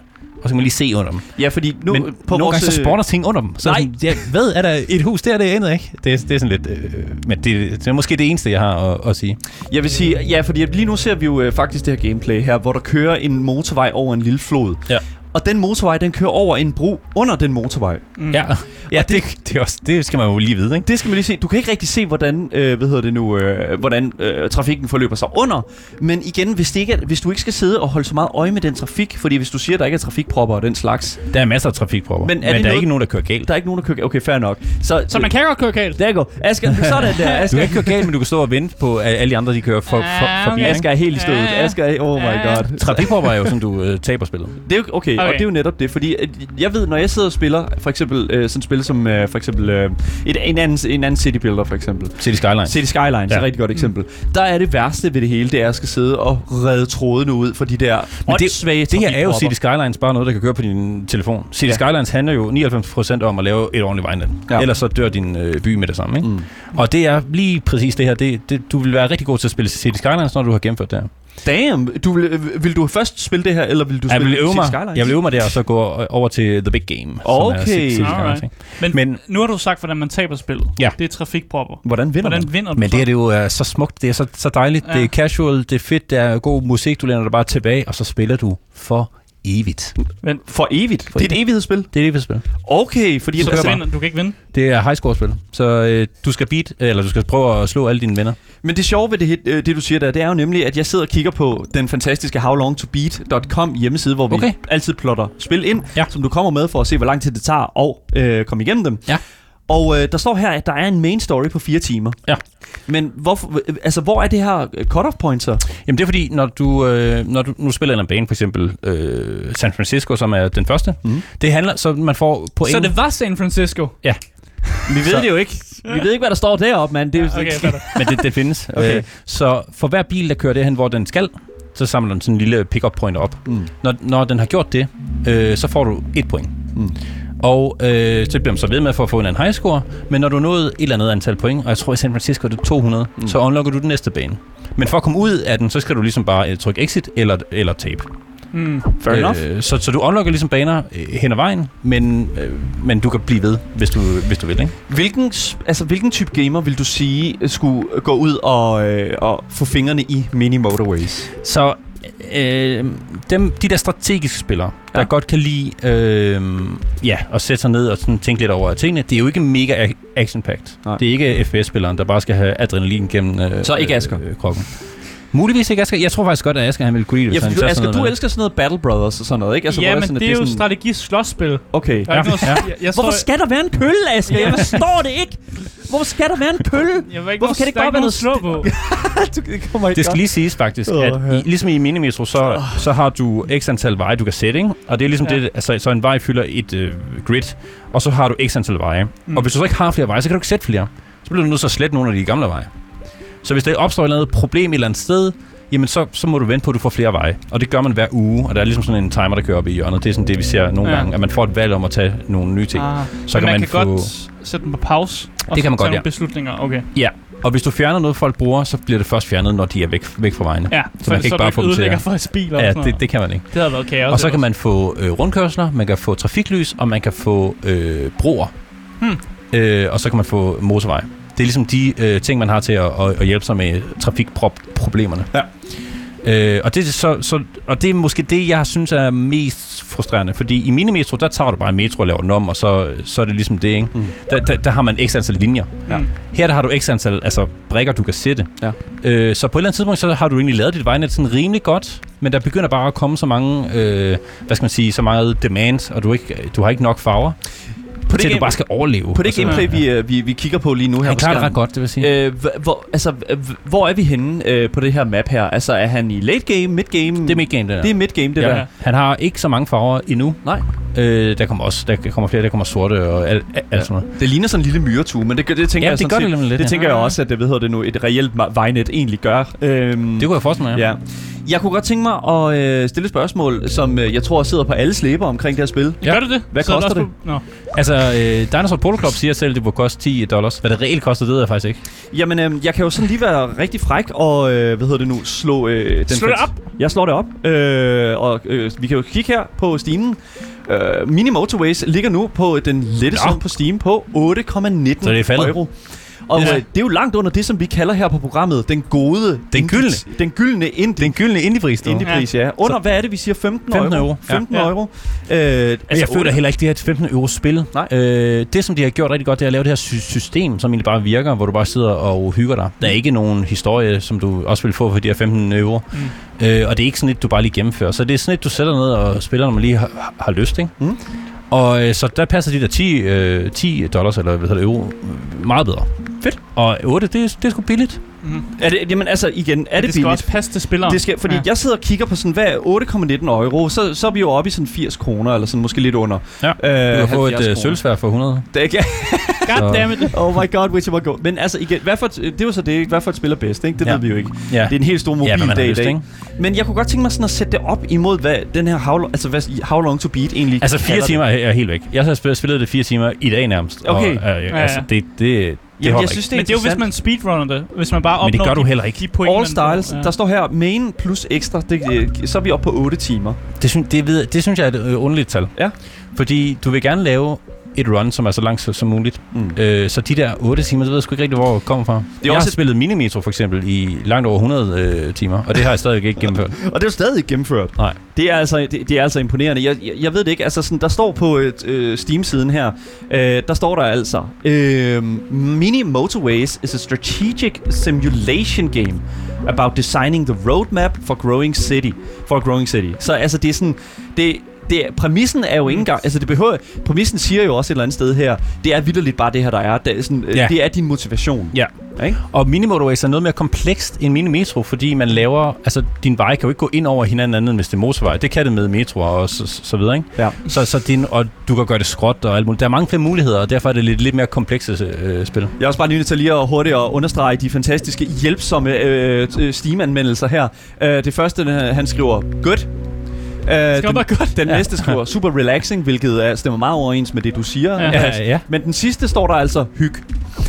og så kan man lige se under dem. Ja, fordi nu Men på nogle vores, gange så øh, spawner ting under dem. Så Nej. Sådan, ja, hvad er der et hus der? Det aner jeg ikke. Det, er- det er sådan lidt... Øh, men det, det, er måske det eneste, jeg har at, at sige. Jeg vil sige, ja, fordi lige nu ser vi jo øh, faktisk det her gameplay her, hvor der kører en motorvej over en lille flod. Ja. Og den motorvej, den kører over en bro under den motorvej. Mm. Ja, ja det, det, er også, det skal man jo lige vide, ikke? Det skal man lige se. Du kan ikke rigtig se, hvordan, øh, hvad hedder det nu, øh, hvordan øh, trafikken forløber sig under. Men igen, hvis, det ikke er, hvis du ikke skal sidde og holde så meget øje med den trafik, fordi hvis du siger, at der ikke er trafikpropper og den slags, Der er masser af trafikpropper, Men er men det der er noget- ikke nogen, der kører galt. der er ikke nogen, der kører... Okay, fair nok. Så, Så man kan godt køre galt. Der går. Asger, sådan der. Du Asger, kan ikke køre galt, men du kan stå og vente på, at alle de andre de kører for, for, Ja, forbi. okay. Asger er helt i stødet. Asger er... Oh my god. Trafikpropper er jo sådan, du øh, taber spillet. Det er jo, okay, okay, og det er jo netop det, fordi at jeg ved, når jeg sidder og spiller, for eksempel øh, sådan et spil som øh, for eksempel øh, et, en, anden, en anden City Builder, for eksempel. City Skyline. City Skylines ja. er et rigtig godt eksempel. Der er det værste ved det hele, det er at skal sidde og redde trådene ud for de der Men det, åndssvage det her er jo. City Skylines, bare noget, der kan køre på din telefon. City Ja. Skylines handler jo 99% om at lave et ordentligt vejnet. Ja. Ellers så dør din øh, by med det samme. Ikke? Mm. Mm. Og det er lige præcis det her. Det, det, du vil være rigtig god til at spille City Skylines, når du har gennemført det her. Damn, du vil, vil du først spille det her, eller vil du Jeg spille vil, øve City mig, Skylines? jeg vil øve mig der, og så gå over til The Big Game. som er Okay. Alright. ikke? Men, Men- nu har du sagt, hvordan man taber spillet. Ja. Det er trafikpropper. Hvordan vinder Hvordan man? vinder du Men det er det jo er så smukt, det er så, så dejligt. Ja. Det er casual, det er fedt, det er god musik, du læner dig bare tilbage, og så spiller du for evigt. Men, For evigt? For det er et evighedsspil? Det er vi spiller. Okay, fordi... så altså, du, kan ikke vinde. Det er high score spil. Så øh, du skal beat, eller du skal prøve at slå alle dine venner. Men det sjove ved det, øh, det, du siger der, det er jo nemlig, at jeg sidder og kigger på den fantastiske howlongtobeat.com hjemmeside, hvor vi Okay. altid plotter spil ind, Ja. som du kommer med for at se, hvor lang tid det tager og øh, komme igennem dem. Ja. Og øh, der står her, at der er en main story på fire timer. Ja. Men hvorfor, øh, altså, hvor er det her øh, cut-off point så? Jamen det er fordi, når du, øh, når du nu spiller en bane, for eksempel øh, San Francisco, som er den første, mm. det handler, så man får point. Så det var San Francisco. Ja, Vi ved Så- det jo ikke. Vi ved ikke, hvad der står deroppe, mand. Det er jo Okay, fatter. men det, det findes. Okay. Øh, så for hver bil, der kører derhen, hvor den skal, så samler den sådan en lille pick-up point op. Mm. Når, når den har gjort det, øh, så får du et point. Mm. Og øh, så bliver man så ved med for at få en anden high score, men når du nåede et eller andet antal point, og jeg tror i San Francisco det er 200, Mm. så unlocker du den næste bane. Men for at komme ud af den, så skal du ligesom bare øh, trykke exit eller, eller tape. Mm. Fair enough. Øh, så, så du unlocker ligesom baner øh, hen ad vejen, men, øh, men du kan blive ved, hvis du, hvis du vil. Ikke? Hvilken, altså, hvilken type gamer vil du sige øh, skulle gå ud og, øh, og få fingrene i mini motorways? Så øh, dem, de der strategiske spillere, der Ja. godt kan lide øh, ja, at sætte sig ned og sådan tænke lidt over tingene, det er jo ikke mega ac- action-packed. Det er ikke FPS-spilleren, der bare skal have adrenalin gennem øh, Så ikke Asger? Øh, kroppen. Muligvis ikke Asger. Jeg tror faktisk godt, at Asger han ville kunne lide det. Ja, for du, Asger, du det. elsker sådan noget Battle Brothers og sådan noget, ikke? Altså, ja, men sådan, det at er jo sådan- strategi-slåsspil. Okay. Noget, Ja. jeg, jeg Hvorfor skal der være en pølle, Asger? Jeg forstår det ikke. Hvorfor skal der være en? Jeg ikke Hvorfor kan det ikke bare være noget slå på. det Det skal lige siges faktisk, at ja. i, ligesom i Minimetro, så, så har du x antal veje, du kan sætte, ikke? Og det er ligesom Ja. ja. det, altså, så en vej fylder et øh, grid, og så har du x antal veje. Mm. Og hvis du så ikke har flere veje, så kan du ikke sætte flere. Så bliver du nødt til at slette nogle af de gamle veje. Så hvis der opstår et eller andet problem et eller andet sted, jamen så, så må du vente på, at du får flere veje. Og det gør man hver uge, og der er ligesom sådan en timer, der kører op i hjørnet. Det er sådan det, vi ser nogle Ja. gange, at man får et valg om at tage nogle nye ting. Ah, Så kan man, man kan få- godt sætte den på pause. Og Det kan så man tage godt, nogle ja. beslutninger. Okay. Ja, Og hvis du fjerner noget, folk bruger, så bliver det først fjernet, når de er væk, væk fra vejene. Ja, Så man kan ikke bare få dem til at- folks biler og Ja, sådan det, det kan man ikke. det havde været kaos. Og så kan man få øh, rundkørsler, man kan få trafiklys, og man kan få øh, broer. Hmm. Øh, og så kan man få motorvej. Det er ligesom de øh, ting, man har til at, at, at hjælpe sig med trafikproblemerne. Ja. Øh, og, det er så, så, og det er måske det, jeg synes er mest frustrerende. Fordi i minimetro, der tager du bare en metro og laver den om, og så, så er det ligesom det, ikke? Mm. Der, der, der har man x antal linjer. Ja. Her der har du x antal altså, brikker, du kan sætte. Ja. Øh, så på et eller andet tidspunkt, så har du egentlig lavet dit vejnet sådan rimelig godt, men der begynder bare at komme så mange, øh, hvad skal man sige, så meget demand, og du, ikke, du har ikke nok farver, På til at game- du bare skal overleve. På det gameplay, vi, øh, vi, vi kigger på lige nu her Han på klarer det ret godt, det vil sige. Øh, hvor, altså, hvor er vi henne øh, på det her map her? Altså, er han i late game, mid game? det er mit game, det der. Det er mid game, det ja. der. Han har ikke så mange farver endnu. Nej. Øh, der kommer også der kommer flere, der kommer sorte og alt, alt Ja. sådan noget. Det ligner sådan en lille myretue, men det, det tænker Ja, jeg det sådan gør det lidt, Det ja. tænker jeg også, at det, hvad hedder det nu, et reelt vejnet egentlig gør. Øhm, Det kunne jeg forestille mig, ja. Ja. Jeg kunne godt tænke mig at øh, stille et spørgsmål, som øh, jeg tror sidder på alle slæber omkring det her spil. Ja. Gør det det? Hvad Så er koster det? På... Nå. Altså, øh, Dinosaur Polo Club siger selv, at det må koste 10 dollars. Hvad det reelt koster, det ved jeg faktisk ikke. Jamen, øh, jeg kan jo sådan lige være rigtig fræk og, øh, hvad hedder det nu, slå... Øh, den Slå det op? Jeg slår det op, øh, og øh, vi kan jo kigge her på Steam. Øh, Mini Motorways ligger nu på den lette sum på Steam på 8,19 Så det er faldet. euro. Og Ja. øh, det er jo langt under det, som vi kalder her på programmet, den gode... Den gyldne. Den gyldne indie. Den gyldne indiepris. Indiepris, ja. Under, hvad er det, vi siger? 15, 15 euro? euro, ja. 15 Ja. euro. Øh, altså, Altså, jeg føler heller ikke, det er et 15 euro spil. Nej. Øh, det, som de har gjort rigtig godt, det er at lave det her sy- system, som egentlig bare virker, hvor du bare sidder og hygger dig. Der er ikke nogen historie, som du også vil få for de her 15 euro. Mm. Øh, og det er ikke sådan et, du bare lige gennemfører. Så det er sådan et, du sætter ned og spiller, når man lige har, har lyst, ikke? Mm. Og øh, så der passer de der 10, øh, 10 dollars, eller hvad hedder det, euro, meget bedre. Fedt. Og 8, det, det er sgu billigt. Mm. Er det, jamen altså, igen, er det, det skal billigt? også passe til spilleren. Det skal, fordi ja. Ja. jeg sidder og kigger på sådan, hvad er 8,19 euro? Så, så er vi jo oppe i sådan 80 kroner, eller sådan måske lidt under. Ja. Øh, Du kan få 70 et øh, sølvsvær for 100. Det er ikke, Goddammit. oh my god, which one go. Men altså igen, hvad for et, det er jo så det, hvad for et spil er bedst, ikke? Det Ja. ved vi jo ikke. Ja. Det er en helt stor Ja, man har mobildag i dag. ikke? Men jeg kunne godt tænke mig sådan at sætte det op imod, hvad den her how, altså hvad, how long to beat egentlig Altså fire timer er, er helt væk. Jeg har spillet, det fire timer i dag nærmest. Okay. Og, øh, ja. altså, det, det, det Jamen, jeg ikke. synes, det er Men det er jo, hvis man speedrunner det. Hvis man bare opnår Men det gør du de, heller ikke. de point, All styles, der står her main plus ekstra, det, øh, så er vi oppe på 8 timer. Det, synes, det, ved, det synes jeg er et øh, underligt tal. Ja. Fordi du vil gerne lave et run, som er så langt som- muligt. Mm. Øh, så de der 8 timer, det ved jeg sgu ikke rigtig, hvor det kommer fra. jeg også har et- spillet Minimetro for eksempel i langt over 100 øh, timer, og det har jeg stadig ikke gennemført. Og det er jo stadig ikke gennemført. Nej. Det er altså, det, det er altså imponerende. Jeg, jeg, jeg ved det ikke. Altså sådan, der står på et, øh, Steam-siden her, øh, der står der altså, øh, Mini Motorways is a strategic simulation game about designing the roadmap for growing city. For a growing city. Så altså, det er sådan, det, det, præmissen er jo ikke engang, altså det behøver, præmissen siger jo også et eller andet sted her, det er vidderligt bare det her, der er. Det er, sådan, ja. Ja. det er din motivation. Ja. Ikke? Og Minimotorways er noget mere komplekst end Minimetro, fordi man laver... Altså, din vej kan jo ikke gå ind over hinanden andet, end hvis det er motorvej. Det kan det med metro og så, så, videre, ikke? Ja. Så, så din, og du kan gøre det skråt og alt muligt. Der er mange flere muligheder, og derfor er det lidt, lidt mere komplekse øh, spil. Jeg er også bare lige nødt til lige at hurtigt at understrege de fantastiske, hjælpsomme øh, øh, Steam-anmeldelser her. Øh, det første, han skriver, good. Øh, Skal den, godt. den næste skriver super relaxing, hvilket er, stemmer meget overens med det, du siger. Ja. Mads. ja. Men den sidste står der altså hyg.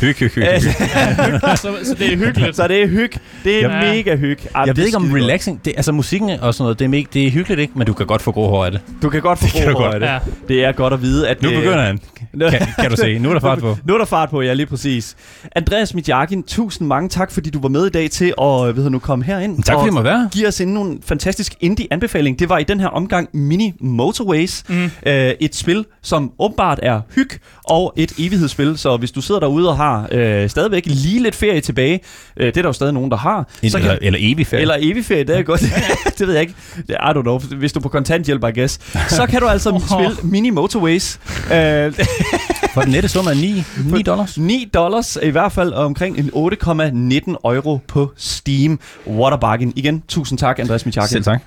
Hyg, hyg, hyg. Altså, så, så det er hyggeligt. så det er hyg. Det er Ja. mega hyg. Ej, Jeg det ved er ikke om relaxing, det, altså musikken og sådan noget, det er, mega, det er hyggeligt, ikke? Men du kan godt få grå hår af det. Du kan godt få kan du ro over godt. det. Ja. Det er godt at vide, at Nu det, begynder han. Kan, kan du se? Nu er der fart på. Nu er der fart på, ja, lige præcis. Andreas Mitjakin, tusind mange tak, fordi du var med i dag til at ved du, nu komme herind. Tak fordi og jeg må være. give os endnu en fantastisk indie-anbefaling. Det var i den her omgang Mini Motorways. Mm. Øh, et spil, som åbenbart er hyg og et evighedsspil. Så hvis du sidder derude og har øh, stadigvæk lige lidt ferie tilbage, øh, det er der jo stadig nogen, der har. En, så eller, kan, eller evig ferie. eller evig ferie, det er godt. det ved jeg ikke. I don't know. Hvis du er på kontanthjælp, I guess. Så kan du altså Åh. spille Mini Motorways. Øh, For den nette sum er 9, 9 dollars. 9 dollars, i hvert fald omkring en 8,19 euro på Steam. What a bargain. Igen, tusind tak, Andreas Michakin. Selv tak.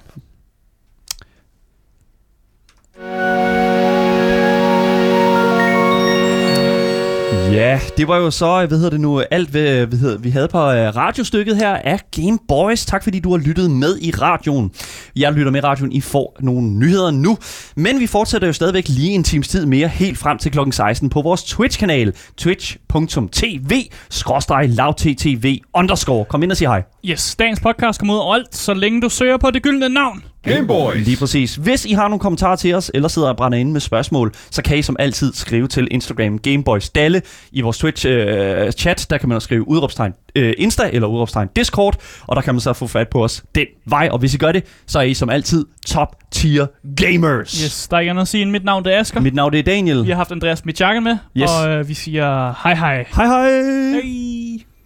Ja, det var jo så, hvad hedder det nu, alt hvad, hvad hedder, vi havde på øh, radiostykket her af Game Boys. Tak fordi du har lyttet med i radioen. Jeg lytter med i radioen, I får nogle nyheder nu. Men vi fortsætter jo stadigvæk lige en times tid mere, helt frem til klokken 16 på vores Twitch-kanal, twitch.tv, skråstreg lavttv underscore. Kom ind og sig hej. Yes, dagens podcast kommer ud alt, så længe du søger på det gyldne navn. Game Boys. Lige præcis. Hvis I har nogle kommentarer til os, eller sidder og brænder inde med spørgsmål, så kan I som altid skrive til Instagram Gameboys Dalle i vores Twitch-chat. der kan man også skrive udråbstegn øh, Insta eller udråbstegn Discord, og der kan man så få fat på os den vej. Og hvis I gør det, så er I som altid top tier gamers. Yes, der er ikke andet at sige end mit navn, det er Asger. Mit navn det er Daniel. Vi har haft Andreas Mitjakken med, Yes. og øh, vi siger hej hej. Hej hej. Hej.